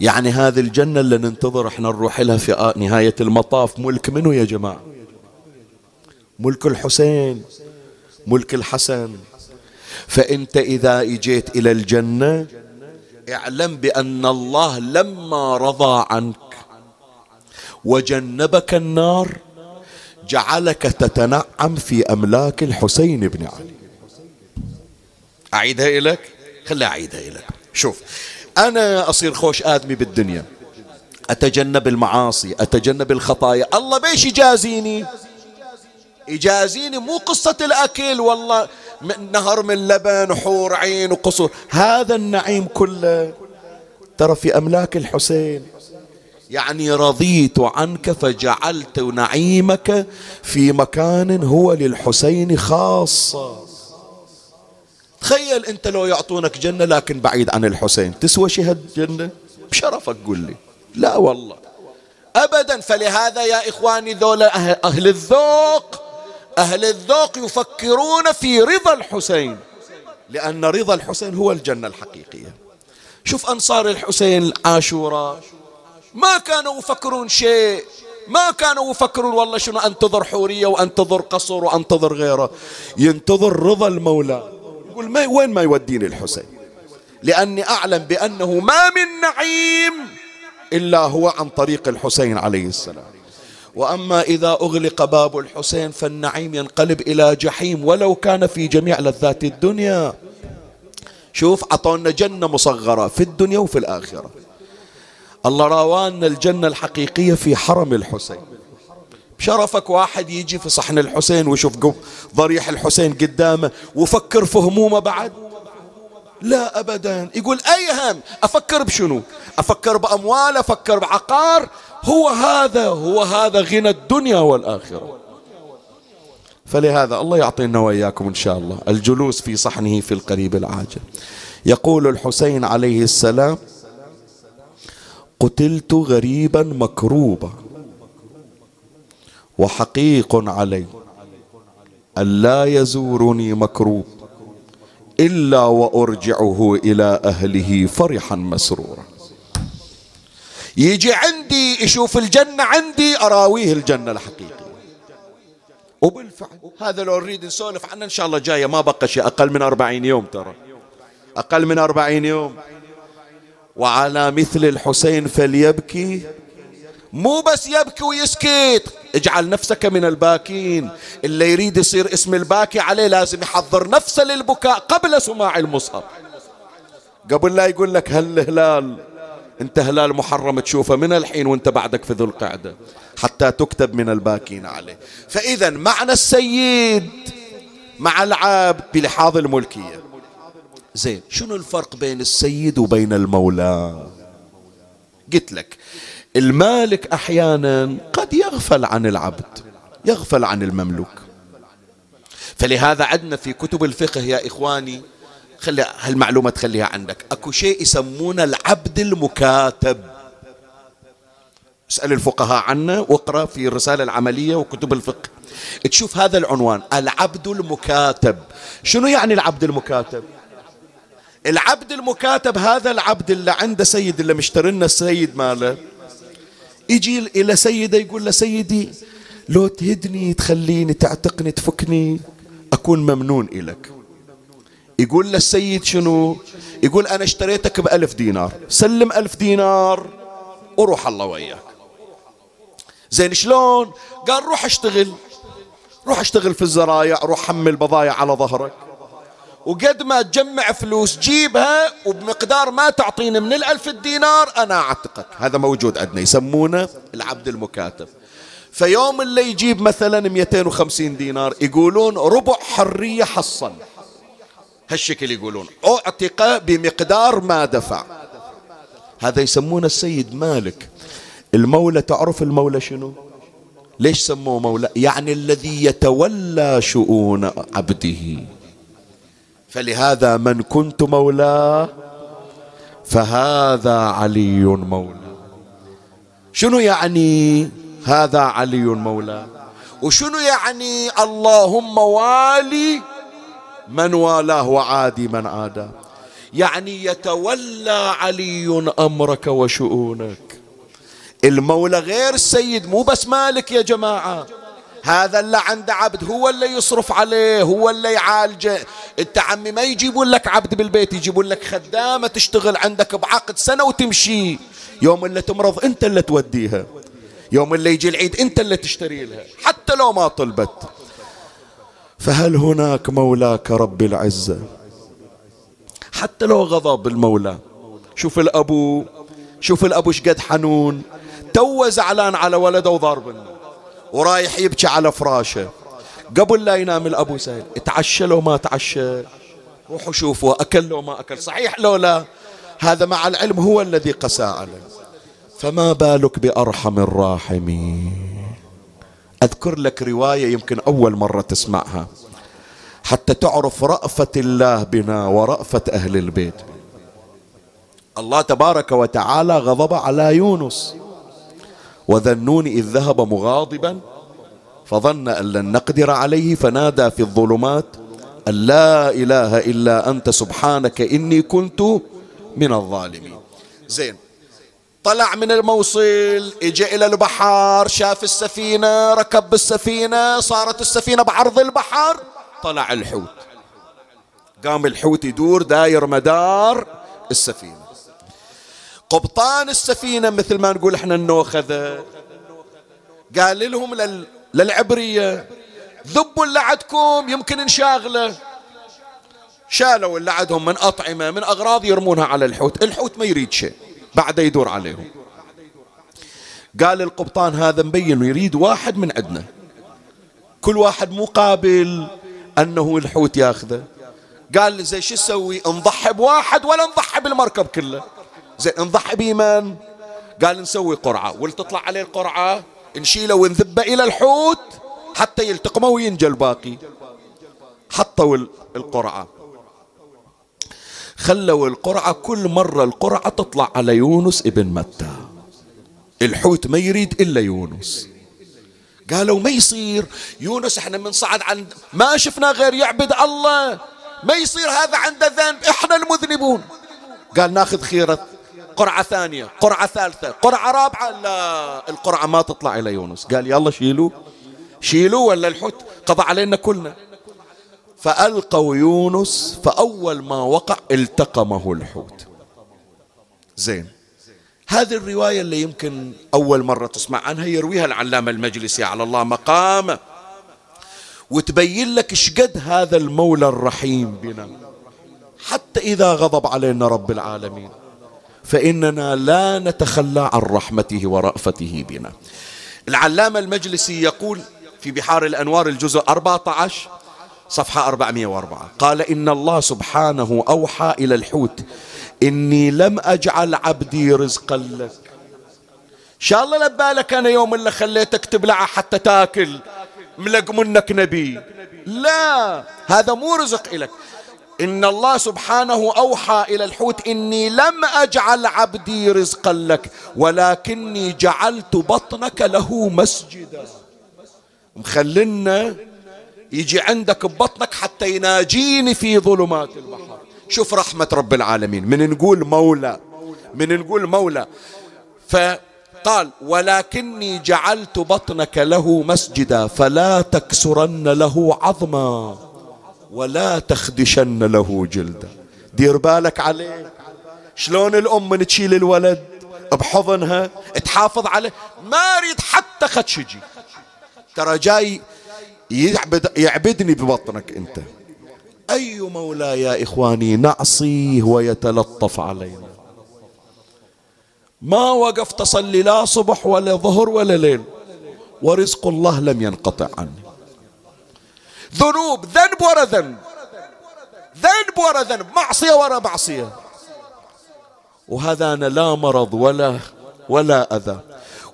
يعني هذه الجنة اللي ننتظر إحنا نروح لها في نهاية المطاف ملك منو يا جماعة؟ ملك الحسين ملك الحسن. فإنت إذا إجيت إلى الجنة اعلم بأن الله لما رضى عنك وجنبك النار جعلك تتنعم في أملاك الحسين بن علي. أعيدها إليك؟ خلي أعيدها إليك. شوف أنا أصير خوش آدمي بالدنيا. أتجنب المعاصي أتجنب الخطايا. الله بيش يجازيني. يجازيني مو قصة الأكل والله نهر من لبن وحور عين وقصور هذا النعيم كله. ترى في أملاك الحسين. يعني رضيت عنك فجعلت نعيمك في مكان هو للحسين خاصة. تخيل أنت لو يعطونك جنة لكن بعيد عن الحسين. تسوى شي هالجنة؟ بشرفك قل لي. لا والله. ابدا. فلهذا يا إخواني ذولا أهل الذوق أهل الذوق يفكرون في رضا الحسين. لأن رضا الحسين هو الجنة الحقيقية. شوف أنصار الحسين عاشوراء ما كانوا يفكرون شيء. ما كانوا يفكرون والله شنو انتظر حورية وانتظر قصر وانتظر غيره. ينتظر رضا المولى. يقول ما وين ما يوديني الحسين؟ لأني أعلم بأنه ما من نعيم إلا هو عن طريق الحسين عليه السلام. وأما إذا أغلق باب الحسين فالنعيم ينقلب إلى جحيم ولو كان في جميع لذات الدنيا. شوف أعطونا جنة مصغرة في الدنيا وفي الآخرة. الله راوانا الجنة الحقيقية في حرم الحسين. شرفك واحد يجي في صحن الحسين ويشوف ضريح الحسين قدامه وفكر في همومه بعد؟ لا أبدا. يقول أي هم أفكر بشنو؟ أفكر بأموال؟ أفكر بعقار؟ هو هذا هو هذا غنى الدنيا والآخرة. فلهذا الله يعطينا وإياكم إن شاء الله. الجلوس في صحنه في القريب العاجل. يقول الحسين عليه السلام قتلت غريبا مكروبا وحقيق علي ألا يزورني مكروب إلا وأرجعه إلى أهله فرحا مسرورا. يجي عندي يشوف الجنة عندي أراويه الجنة الحقيقية. وبالفعل هذا لو نريد نسولف عنه إن شاء الله جاية ما بقى شيء أقل من أربعين يوم ترى. أقل من أربعين يوم. وعلى مثل الحسين فليبكي. مو بس يبكي ويسكت اجعل نفسك من الباكين. اللي يريد يصير اسم الباكي عليه لازم يحضر نفسه للبكاء قبل سماع المصحف. قبل لا يقول لك هل هلال. انت هلال محرم تشوفه من الحين وانت بعدك في ذو القعدة حتى تكتب من الباكين عليه. فإذا معنى السيد مع العبد بلحاظ الملكية. زين شنو الفرق بين السيد وبين المولى؟ قلت لك المالك أحيانا قد يغفل عن العبد يغفل عن المملوك. فلهذا عندنا في كتب الفقه يا إخواني خلي هالمعلومة تخليها عندك. أكو شيء يسمونه العبد المكاتب. اسأل الفقهاء عنه واقرأ في الرسالة العملية وكتب الفقه. تشوف هذا العنوان العبد المكاتب. شنو يعني العبد المكاتب؟ العبد المكاتب هذا العبد اللي عنده سيد اللي مشتري السيد ماله. يجي إلى سيده يقول له سيدي لو تهدني تخليني تعتقني تفكني أكون ممنون إلك. يقول له السيد شنو؟ يقول أنا اشتريتك بألف دينار. سلم ألف دينار وروح الله وياك. زين شلون؟ قال روح اشتغل. روح اشتغل في الزرايع روح حمل بضايع على ظهرك. وقد ما تجمع فلوس جيبها وبمقدار ما تعطيني من الألف الدينار أنا أعتقك. هذا موجود عندنا يسمونه العبد المكاتب. فيوم اللي يجيب مثلا 250 دينار يقولون ربع حرية حصل هالشكل يقولون. أعتق بمقدار ما دفع. هذا يسمونه السيد مالك. المولى تعرف المولى شنو؟ ليش سموه مولى؟ يعني الذي يتولى شؤون عبده. فلهذا من كنت مولاه فهذا علي مولى. شنو يعني هذا علي مولى؟ وشنو يعني اللهم والي من والاه وعادي من عاداه يعني يتولى علي أمرك وشؤونك. المولى غير السيد مو بس مالك يا جماعة. هذا اللي عنده عبد هو اللي يصرف عليه هو اللي يعالجه. انت عمي ما يجيبون لك عبد بالبيت يجيبون لك خدامة تشتغل عندك بعقد سنة وتمشي. يوم اللي تمرض انت اللي توديها. يوم اللي يجي العيد انت اللي تشتري لها. حتى لو ما طلبت. فهل هناك مولاك رب العزة؟ حتى لو غضب المولى. شوف الأبو شوف الأبو شقد حنون. تو زعلان على ولده وضاربنه ورايح يبكي على فراشه. قبل لا ينام الأبو سهل تعشى لو ما تعشى. روحوا شوفوا أكل لو ما أكل. صحيح لو لا؟ هذا مع العلم هو الذي قسى عليه. فما بالك بأرحم الراحمين؟ أذكر لك رواية يمكن أول مرة تسمعها. حتى تعرف رأفة الله بنا ورأفة أهل البيت. الله تبارك وتعالى غضب على يونس. وذنون إذ ذهب مغاضبا فظن أن لن نقدر عليه فنادى في الظلمات أن لا إله إلا أنت سبحانك إني كنت من الظالمين. زين. طلع من الموصل اجى إلى البحر شاف السفينة ركب بالسفينه صارت السفينة بعرض البحر طلع الحوت. قام الحوت يدور داير مدار السفينة. قبطان السفينة مثل ما نقول إحنا النوخذة. قال لهم لل... للعبرية ذبوا اللي عندكم يمكن نشاغله. شالوا اللي عندهم من أطعمة من أغراض يرمونها على الحوت. الحوت ما يريد شيء. بعد يدور عليهم. قال القبطان هذا مبين يريد واحد من عندنا. كل واحد مقابل أنه الحوت ياخذه. قال زي شو نسوي؟ نضحي بواحد ولا نضحي بالمركب كله. زين نضحي بمن؟ قال نسوي قرعة. ولتطلع عليه القرعة نشيله ونذبه إلى الحوت حتى يلتقمه وينجى الباقي. حطوا القرعة. خلوا القرعة كل مرة القرعة تطلع على يونس ابن متى. الحوت ما يريد إلا يونس. قالوا ما يصير. يونس إحنا من صعد عند ما شفنا غير يعبد الله. ما يصير هذا عنده ذنب. إحنا المذنبون. قال ناخذ خيرة قرعة ثانية قرعة ثالثة قرعة رابعة. لا القرعة ما تطلع إلى يونس. قال يلا شيلوا. شيلوا ولا الحوت قضى علينا كلنا. فألقوا يونس فأول ما وقع التقمه الحوت. زين. هذه الرواية اللي يمكن أول مرة تسمع عنها يرويها العلامة المجلسي على الله مقامه وتبين لك شقد هذا المولى الرحيم بنا. حتى إذا غضب علينا رب العالمين فإننا لا نتخلى عن رحمته ورأفته بنا. العلامة المجلسي يقول في بحار الأنوار الجزء 14 صفحة 404 قال إن الله سبحانه أوحى إلى الحوت إني لم أجعل عبدي رزقا لك. إن شاء الله لبالك أنا يوم اللي خليتك تبلع حتى تاكل. ملق منك نبي. لا هذا مو رزق لك إن الله سبحانه أوحى إلى الحوت إني لم أجعل عبدي رزقا لك ولكني جعلت بطنك له مسجدا. مخلنا يجي عندك ببطنك حتى يناجيني في ظلمات البحر. شوف رحمة رب العالمين. من نقول مولى من نقول مولى. فقال ولكني جعلت بطنك له مسجدا فلا تكسرن له عظما ولا تخدشن له جلده دير بالك عليه. شلون الأم من تشيل الولد؟ بحضنها تحافظ عليه. ما أريد حتى خدشجي ترى جاي يعبد يعبدني ببطنك أنت. أي مولى يا إخواني نعصيه ويتلطف علينا. ما وقفت أصلي لا صبح ولا ظهر ولا ليل ورزق الله لم ينقطع عني. ذنوب ذنب ورا ذنب. ذنب ورا ذنب معصية ورا معصية. وهذا أنا لا مرض ولا ولا أذى.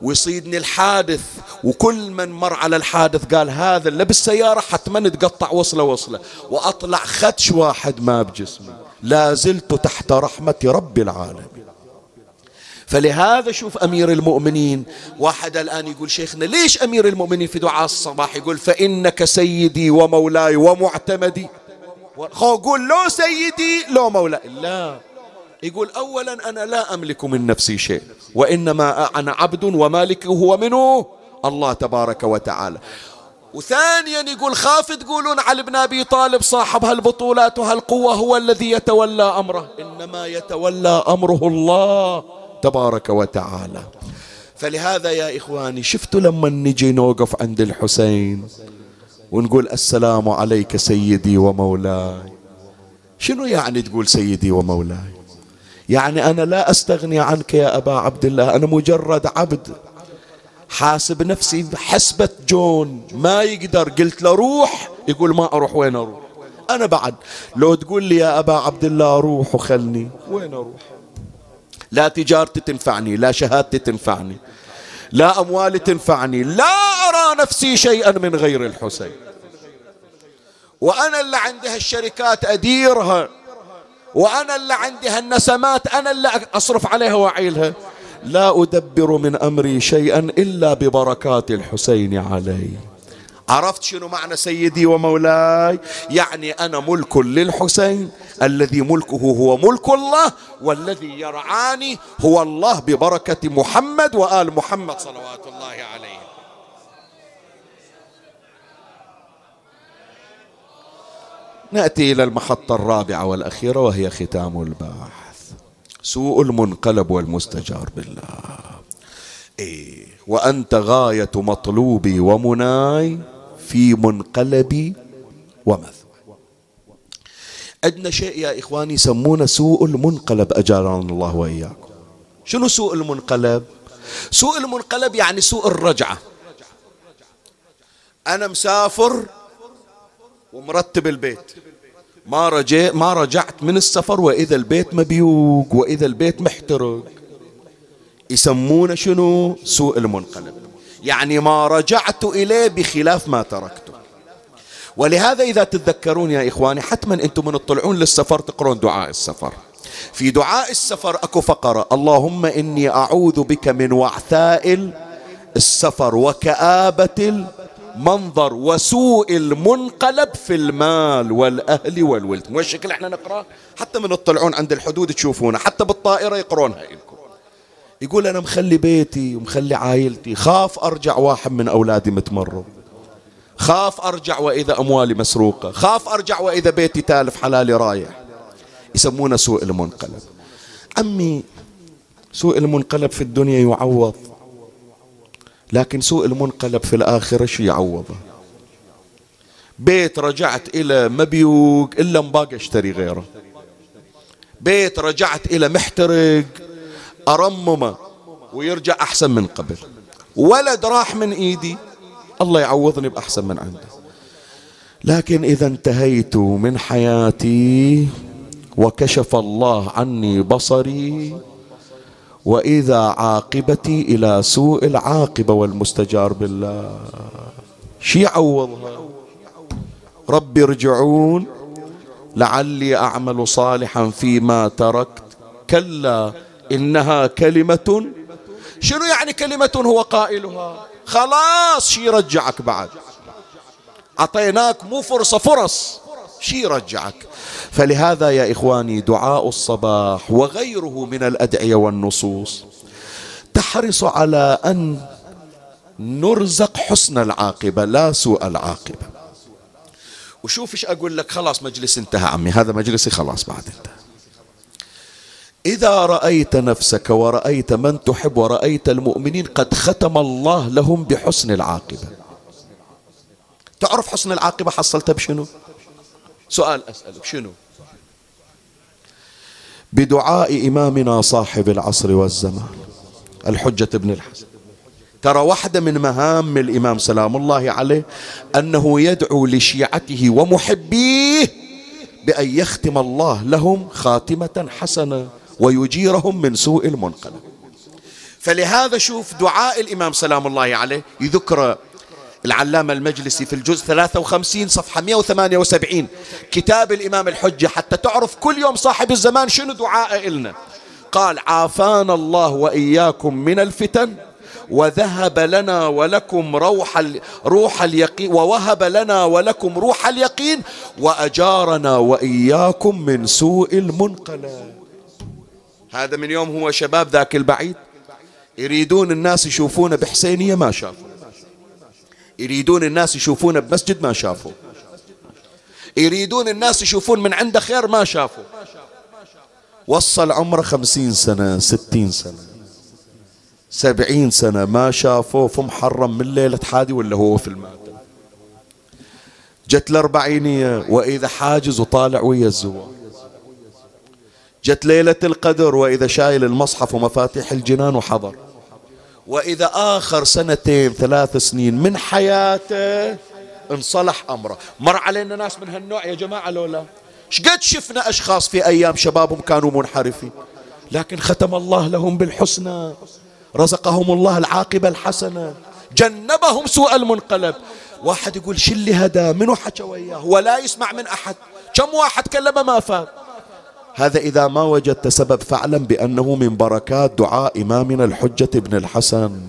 ويصيدني الحادث وكل من مر على الحادث قال هذا اللي بالسيارة حتما تقطع وصلة وصلة. وأطلع خدش واحد ما بجسمي. لا زلت تحت رحمة رب العالمين. فلهذا شوف أمير المؤمنين. واحد الآن يقول شيخنا ليش أمير المؤمنين في دعاء الصباح يقول فإنك سيدي ومولاي ومعتمدي. قول لو سيدي لو مولاي. لا. يقول أولا أنا لا أملك من نفسي شيء وإنما أنا عبد ومالك هو منه الله تبارك وتعالى. وثانيا يقول خاف تقولون علي بن أبي طالب صاحب هالبطولات وهالقوة هو الذي يتولى أمره. إنما يتولى أمره الله تبارك وتعالى. فلهذا يا إخواني شفتوا لما نجي نوقف عند الحسين ونقول السلام عليك سيدي ومولاي؟ شنو يعني تقول سيدي ومولاي؟ يعني أنا لا أستغني عنك يا أبا عبد الله. أنا مجرد عبد. حاسب نفسي بحسبة جون. ما يقدر. قلت له روح. يقول ما أروح. وين أروح؟ أنا بعد. لو تقول لي يا أبا عبد الله روح وخلني. وين أروح؟ لا تجارتي تنفعني. لا شهادتي تنفعني. لا أموالي تنفعني. لا أرى نفسي شيئا من غير الحسين. وأنا اللي عندي هالشركات أديرها. وأنا اللي عندي هالنسمات أنا اللي أصرف عليها وأعيلها. لا أدبر من أمري شيئا إلا ببركات الحسين علي. عرفت شنو معنى سيدي ومولاي؟ يعني أنا ملك للحسين الذي ملكه هو ملك الله والذي يرعاني هو الله ببركة محمد وآل محمد صلوات الله عليه. نأتي إلى المحطة الرابعة والأخيرة وهي ختام البحث سوء المنقلب والمستجار بالله. إيه وأنت غاية مطلوبي ومناي في منقلبي ومثوى عندنا شيء يا إخواني يسمونه سوء المنقلب أجارنا الله وإياكم. شنو سوء المنقلب؟ سوء المنقلب يعني سوء الرجعة. أنا مسافر ومرتب البيت. ما رجعت ما رجعت من السفر وإذا البيت مبيوق وإذا البيت محترق. يسمونه شنو؟ سوء المنقلب. يعني ما رجعت إليه بخلاف ما تركته. ولهذا إذا تتذكرون يا إخواني حتما أنتم من تطلعون للسفر تقرون دعاء السفر. في دعاء السفر أكو فقرة اللهم إني أعوذ بك من وعثاء السفر وكآبة المنظر وسوء المنقلب في المال والأهل والولد. مو الشكل إحنا نقرأ حتى من تطلعون عند الحدود تشوفونه حتى بالطائرة يقرونها لكم يقول أنا مخلي بيتي ومخلي عائلتي خاف أرجع واحد من أولادي متمرض. خاف أرجع وإذا أموالي مسروقة. خاف أرجع وإذا بيتي تالف حلالي رايح. يسمونه سوء المنقلب. عمي سوء المنقلب في الدنيا يعوض. لكن سوء المنقلب في الآخرة شو يعوضه؟ بيت رجعت إلى مبيوق إلا مباقي أشتري غيره. بيت رجعت إلى محترق أرممه ويرجع أحسن من قبل. ولد راح من إيدي الله يعوضني بأحسن من عنده. لكن إذا انتهيت من حياتي وكشف الله عني بصري وإذا عاقبتي إلى سوء العاقبة والمستجار بالله. شي يعوضها رب ارجعون. لعلي أعمل صالحا فيما تركت. كلا إنها كلمة. شنو يعني كلمة هو قائلها؟ خلاص شي يرجعك بعد. أعطيناك مو فرصة فرص. شي يرجعك. فلهذا يا إخواني دعاء الصباح وغيره من الأدعية والنصوص تحرص على أن نرزق حسن العاقبة لا سوء العاقبة. وشوف إيش أقول لك خلاص مجلس انتهى عمي هذا مجلسي خلاص بعد انتهى. إذا رأيت نفسك ورأيت من تحب ورأيت المؤمنين قد ختم الله لهم بحسن العاقبة. تعرف حسن العاقبة حصلتها بشنو؟ سؤال أسألك شنو؟ بدعاء إمامنا صاحب العصر والزمان الحجة ابن الحسن. ترى واحدة من مهام الإمام سلام الله عليه أنه يدعو لشيعته ومحبيه بأن يختم الله لهم خاتمة حسنة ويجيرهم من سوء المنقلب. فلهذا شوف دعاء الإمام سلام الله عليه يذكر العلامة المجلسي في الجزء 53 صفحة 178 كتاب الإمام الحجة حتى تعرف كل يوم صاحب الزمان شنو دعاء إلنا. قال عافانا الله وإياكم من الفتن وذهب لنا ولكم روح روح اليقين ووهب لنا ولكم روح اليقين وأجارنا وإياكم من سوء المنقلب. هذا من يوم هو شباب ذاك البعيد. يريدون الناس يشوفونه بحسينية ما شافوا. يريدون الناس يشوفونه بمسجد ما شافوا. يريدون الناس يشوفون من عنده خير ما شافوا. وصل عمره خمسين سنة ستين سنة سبعين سنة ما شافوه في محرم من ليلة حادي ولا هو في المأتم. جت الأربعينية وإذا حاجز وطالع ويا الزوار. جت ليلة القدر وإذا شايل المصحف ومفاتيح الجنان وحضر. وإذا آخر سنتين ثلاث سنين من حياته انصلح أمره. مر علينا ناس من هالنوع يا جماعة لولا. شقد شفنا أشخاص في أيام شبابهم كانوا منحرفين. لكن ختم الله لهم بالحسنى. رزقهم الله العاقبة الحسنة جنبهم سوء المنقلب. واحد يقول شو اللي منو حكى وياه؟ ولا يسمع من أحد. كم واحد كلمه ما فات هذا إذا ما وجدت سبب فاعلم بأنه من بركات دعاء إمامنا الحجة بن الحسن.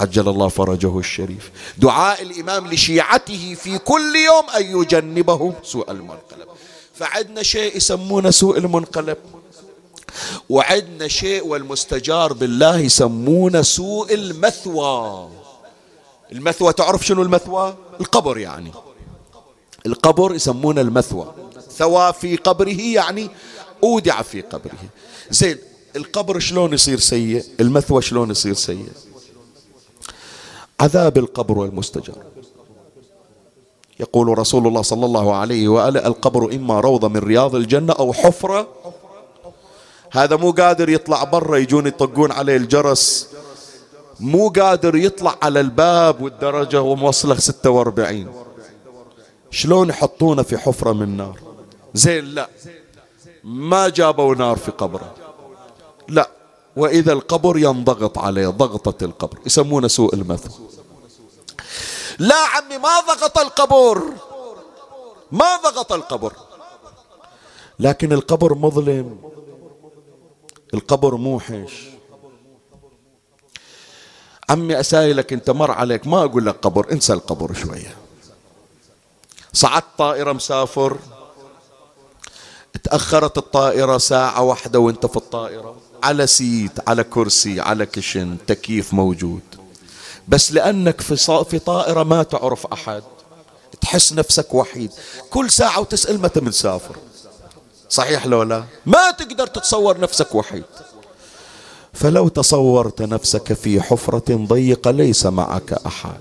عجل الله فرجه الشريف. دعاء الإمام لشيعته في كل يوم أن يجنبهم سوء المنقلب. فعدنا شيء يسمونه سوء المنقلب. وعدنا شيء والمستجار بالله يسمونه سوء المثوى. المثوى تعرف شنو المثوى؟ القبر يعني. القبر يسمونه المثوى. ثوى في قبره يعني أودع في قبره. زين القبر شلون يصير سيء؟ المثوى شلون يصير سيء؟ عذاب القبر والمستجار يقول رسول الله صلى الله عليه وآله القبر إما روضة من رياض الجنة أو حفرة. هذا مو قادر يطلع برا يجون يطقون عليه الجرس. مو قادر يطلع على الباب والدرجة وموصله 46 شلون يحطونه في حفرة من نار؟ زين لا. ما جابوا نار في قبره. لا وإذا القبر ينضغط عليه ضغطة القبر يسمونه سوء المثل. لا عمي ما ضغط القبر. ما ضغط القبر. لكن القبر مظلم. القبر موحش. عمي أسايلك أنت مر عليك ما أقول لك قبر انسى القبر شوية. صعدت طائرة مسافر. تأخرت الطائرة ساعة واحدة وانت في الطائرة. على seat على كرسي على cushion تكييف موجود. بس لأنك في, في طائرة ما تعرف أحد. تحس نفسك وحيد. كل ساعة وتسأل متى بنسافر. صحيح لو لا؟ ما تقدر تتصور نفسك وحيد. فلو تصورت نفسك في حفرة ضيقة ليس معك أحد.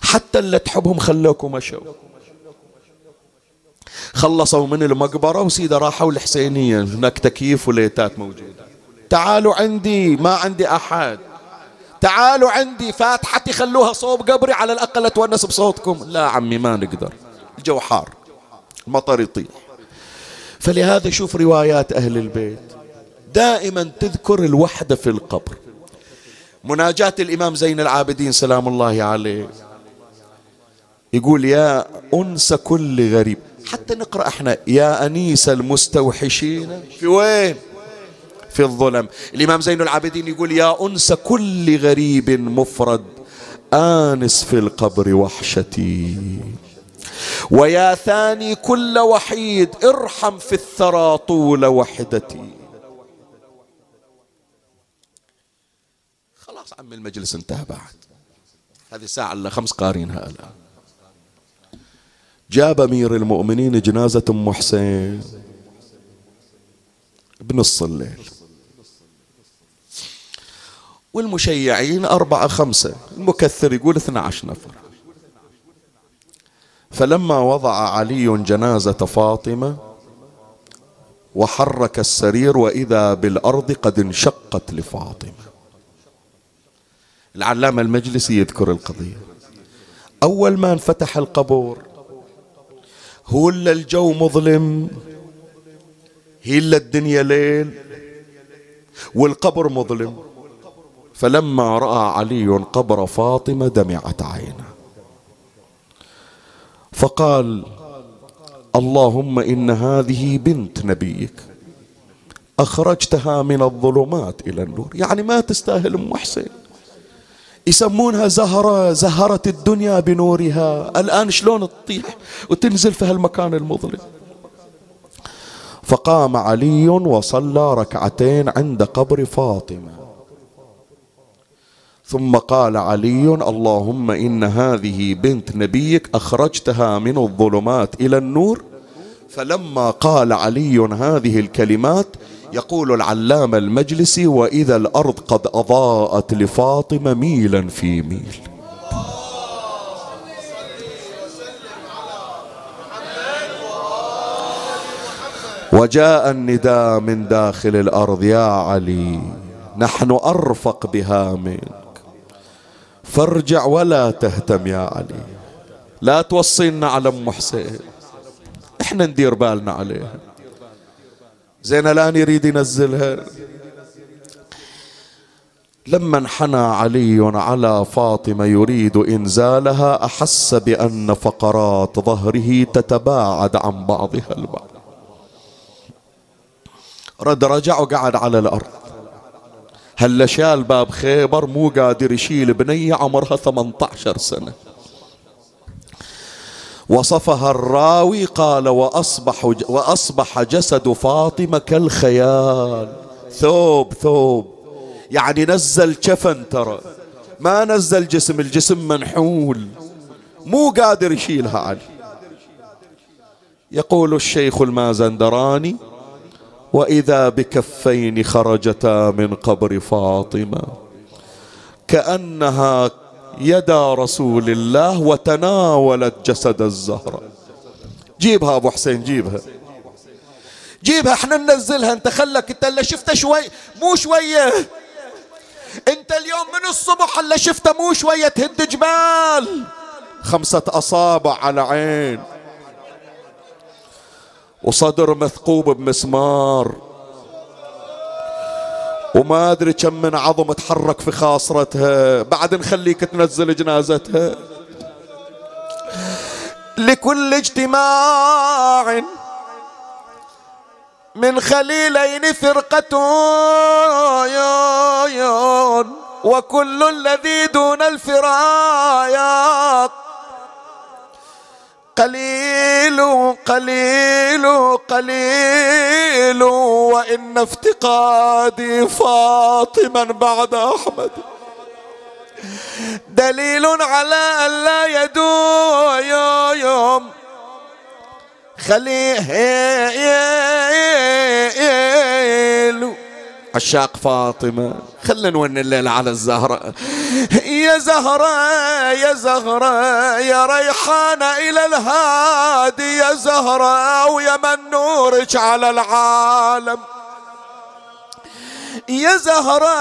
حتى اللي تحبهم خلوكم مشوا. خلصوا من المقبرة وسيدة راحوا الحسينية. هناك تكييف وليتات موجودة. تعالوا عندي ما عندي أحد. تعالوا عندي فاتحتي خلوها صوب قبري على الأقل أتونس بصوتكم. لا عمي ما نقدر. الجو حار. المطر يطيح. فلهذا شوف روايات أهل البيت. دائما تذكر الوحدة في القبر. مناجاة الإمام زين العابدين سلام الله عليه. يقول يا أنس كل غريب. حتى نقرأ إحنا. يا أنيس المستوحشين. في وين؟ في الظلم. الإمام زين العابدين يقول يا أنس كل غريب مفرد آنس في القبر وحشتي. ويا ثاني كل وحيد ارحم في الثرى طول وحدتي. خلاص عم المجلس انتهى بعد. هذه ساعة إلا خمس قارينها الآن. جاب أمير المؤمنين جنازة أم حسين. بنص الليل والمشيعين أربعة خمسة. المكثر يقول اثنى عشر نفر. فلما وضع علي جنازة فاطمة وحرك السرير وإذا بالأرض قد انشقت لفاطمة. العلامة المجلسي يذكر القضية. أول ما انفتح القبور هو إلا الجو مظلم. هي إلا الدنيا ليل والقبر مظلم. فلما رأى علي قبر فاطمة دمعت عينه فقال اللهم إن هذه بنت نبيك أخرجتها من الظلمات إلى النور. يعني ما تستاهل أم حسين. يسمونها زهرة زهرت الدنيا بنورها. الآن شلون تطيح وتنزل في هالمكان المظلم. فقام علي وصلى ركعتين عند قبر فاطمة. ثم قال علي اللهم إن هذه بنت نبيك أخرجتها من الظلمات إلى النور. فلما قال علي هذه الكلمات يقول العلامة المجلسي وإذا الأرض قد أضاءت لفاطمة ميلا في ميل. وجاء النداء من داخل الأرض يا علي نحن أرفق بها منك. فارجع ولا تهتم يا علي. لا توصينا على أم حسين. إحنا ندير بالنا عليها. زين الآن يريد ينزلها. لما انحنى علي على فاطمة يريد إنزالها أحس بأن فقرات ظهره تتباعد عن بعضها البعض. رد رجع وقعد على الأرض. هلا شال باب خيبر؟ مو قادر يشيل بنية عمرها 18 سنة. وصفها الراوي قال وأصبح, وأصبح جسد فاطمة كالخيال. ثوب ثوب. يعني نزل كفن ترى. ما نزل جسم الجسم منحول. مو قادر يشيلها علي. يقول الشيخ المازندراني وإذا بكفين خرجتا من قبر فاطمة. كأنها يدا رسول الله وتناولت جسد الزهره جيبها أبو حسين جيبها. جيبها إحنا ننزلها. انت خلك انت اللي شفته شوي مو شوية. انت اليوم من الصبح اللي شفته مو شوية تهد جبال. خمسة أصابع على عين. وصدر مثقوب بمسمار. وما أدري كم من عظم تحرك في خاصرتها. بعد نخليك تنزل جنازتها. لكل اجتماع من خليلين فرقة وكل الذي دون الفرايات قليل قليل قليل. وإن افتقادي فاطما بعد أحمد. دليل على أن لا يدوم خليل عشاق فاطمة. خلنا نون الليلة على الزهرة. يا زهرة يا زهرة يا ريحانة إلى الهادي يا زهرة ويا من نورك على العالم. يا زهرة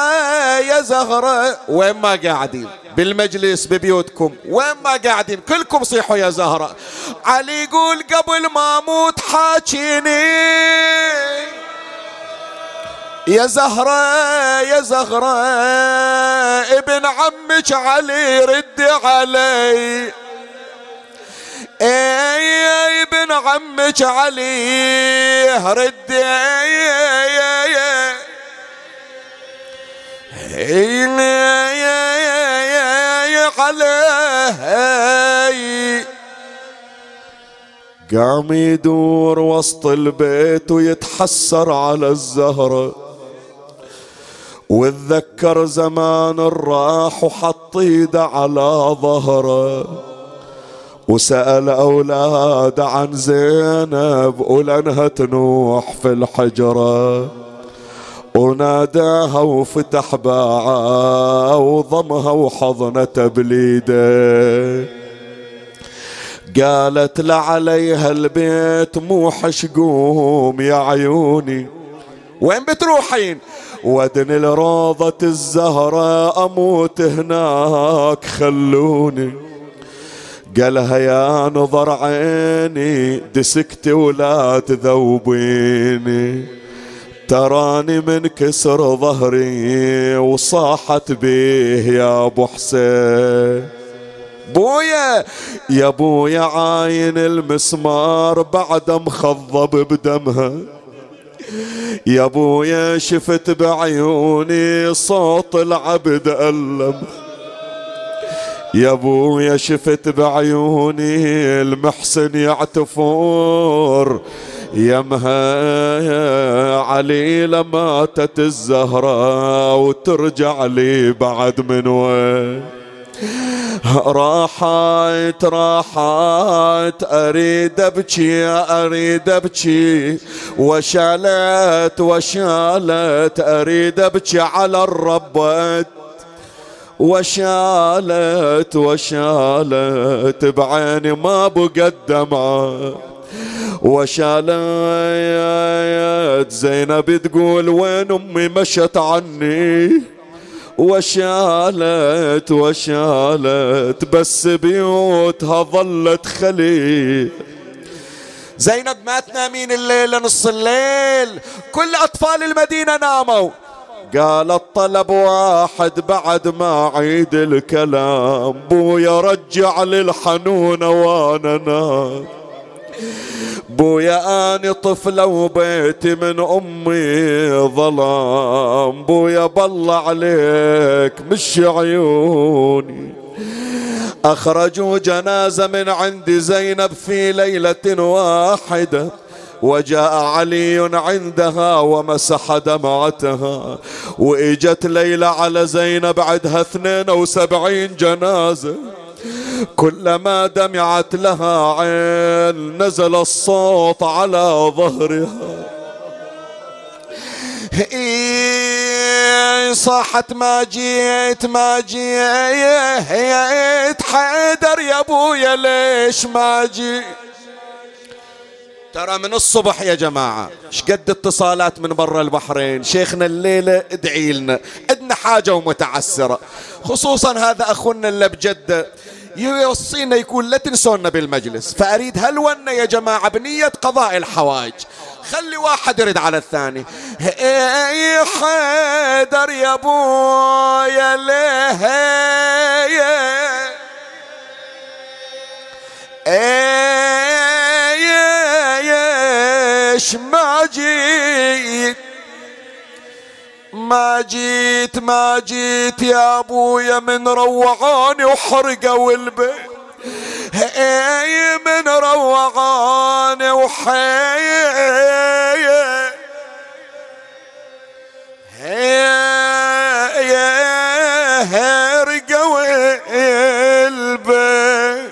يا زهرة. وين ما قاعدين؟ بالمجلس ببيوتكم. وين ما قاعدين؟ كلكم صيحوا يا زهرة. علي يقول قبل ما أموت حاكيني. يا زهرة يا زهرة ابن عمك علي رد علي. اي ابن عمك علي رد عليه قام يدور وسط البيت ويتحسر على الزهرة. واتذكر زمان راح وحط ايده على ظهره وسأل أولاد عن زينب ولأنها تنوح في الحجرة. وناداها وفتح باعه وضمها وحضنته بليده قالت لعليها البيت مو حشقوم يا عيوني. وين بتروحين؟ ودن الروضة الزهراء أموت هناك خلوني. قالها يا نظر عيني دسكت ولا تذوبيني. تراني من كسر ظهري وصاحت بيه يا أبو حسين. بويا يا بويا عاين المسمار بعد مخضب بدمها. يا بويا شفت بعيوني صوت العبد ألم. يا بويا شفت بعيوني المحسن يعتفور. يمها علي لماتت الزهرة وترجع لي بعد من وين. راحت راحت أريد أبكي أريد أبكي. وشالت وشالت أريد أبكي على الربت وشالت وشالت بعيني ما بقت دمعه وشالت زينب تقول وين أمي مشت عني؟ وشالت وشالت بس بيوتها ظلت خلي زينب ما تنامين الليل نص الليل. كل أطفال المدينة ناموا. قالت طلب واحد بعد ما عيد الكلام بويا رجع للحنون وأنا نام. بويا أني طفلة وبيتي من أمي ظلام. بويا بالله عليك مش عيوني. اخرجوا جنازة من عند زينب في ليلة واحدة وجاء علي عندها ومسح دمعتها. وإجت ليلى على زينب عدها اثنين وسبعين جنازة. كلما دمعت لها عين نزل الصوت على ظهرها. صاحت ما جيت ما جيت حيدر يا أبويا ليش ما جيت؟ ترى من الصبح يا جماعة شقد اتصالات من برا البحرين شيخنا الليلة ادعي لنا عندنا حاجة ومتعسرة خصوصا هذا أخونا اللي بجدة. يوصينا يكون لا تنسونا بالمجلس فأريد هلونا يا جماعة بنية قضاء الحوائج خلي واحد يرد على الثاني. اي حيدر يا ابويا ليه؟ إيش ما جيت ما جيت ما جيت يا أبويا من روعاني وحرقوا البيت هي من روعاني وحي هرقوا البيت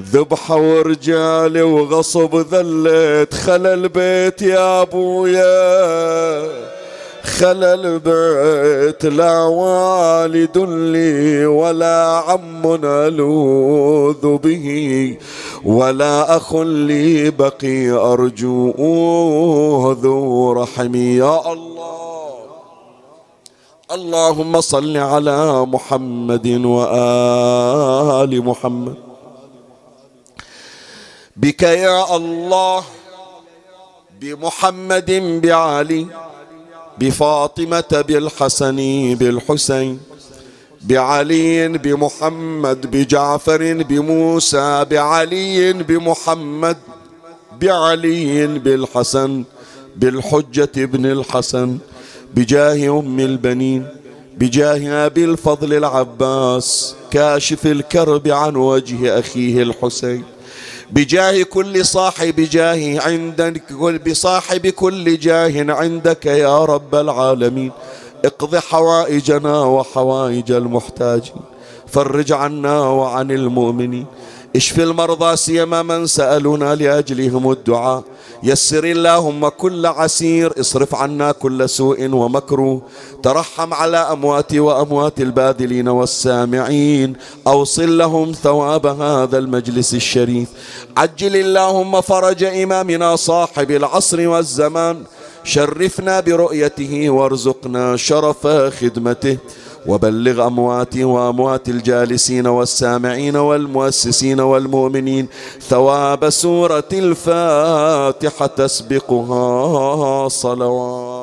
ذبحة ورجالي وغصب ذلت خلى البيت يا أبويا. خلى البيت لا والد لي ولا عم ألوذ به ولا أخ لي بقي أرجوه ذو رحمي يا الله اللهم صل على محمد وآل محمد. بك يا الله بمحمد بعلي بفاطمة بالحسن بالحسين بعلي بمحمد بجعفر بموسى بعلي بمحمد بعلي بالحسن بالحجة ابن الحسن بجاه أم البنين بجاه أبي الفضل العباس كاشف الكرب عن وجه أخيه الحسين. بجاه كل صاحب جاه عندك بصاحب كل جاه عندك يا رب العالمين. اقض حوائجنا وحوائج المحتاجين. فرج عنا وعن المؤمنين. اشف المرضى سيما من سألونا لأجلهم الدعاء. يسر اللهم كل عسير اصرف عنا كل سوء ومكروه ترحم على أمواتي وأموات البادلين والسامعين. أوصل لهم ثواب هذا المجلس الشريف. عجل اللهم فرج إمامنا صاحب العصر والزمان. شرفنا برؤيته وارزقنا شرف خدمته. وبلغ أمواتي وأموات الجالسين والسامعين والمؤسسين والمؤمنين ثواب سورة الفاتحة تسبقها صلوات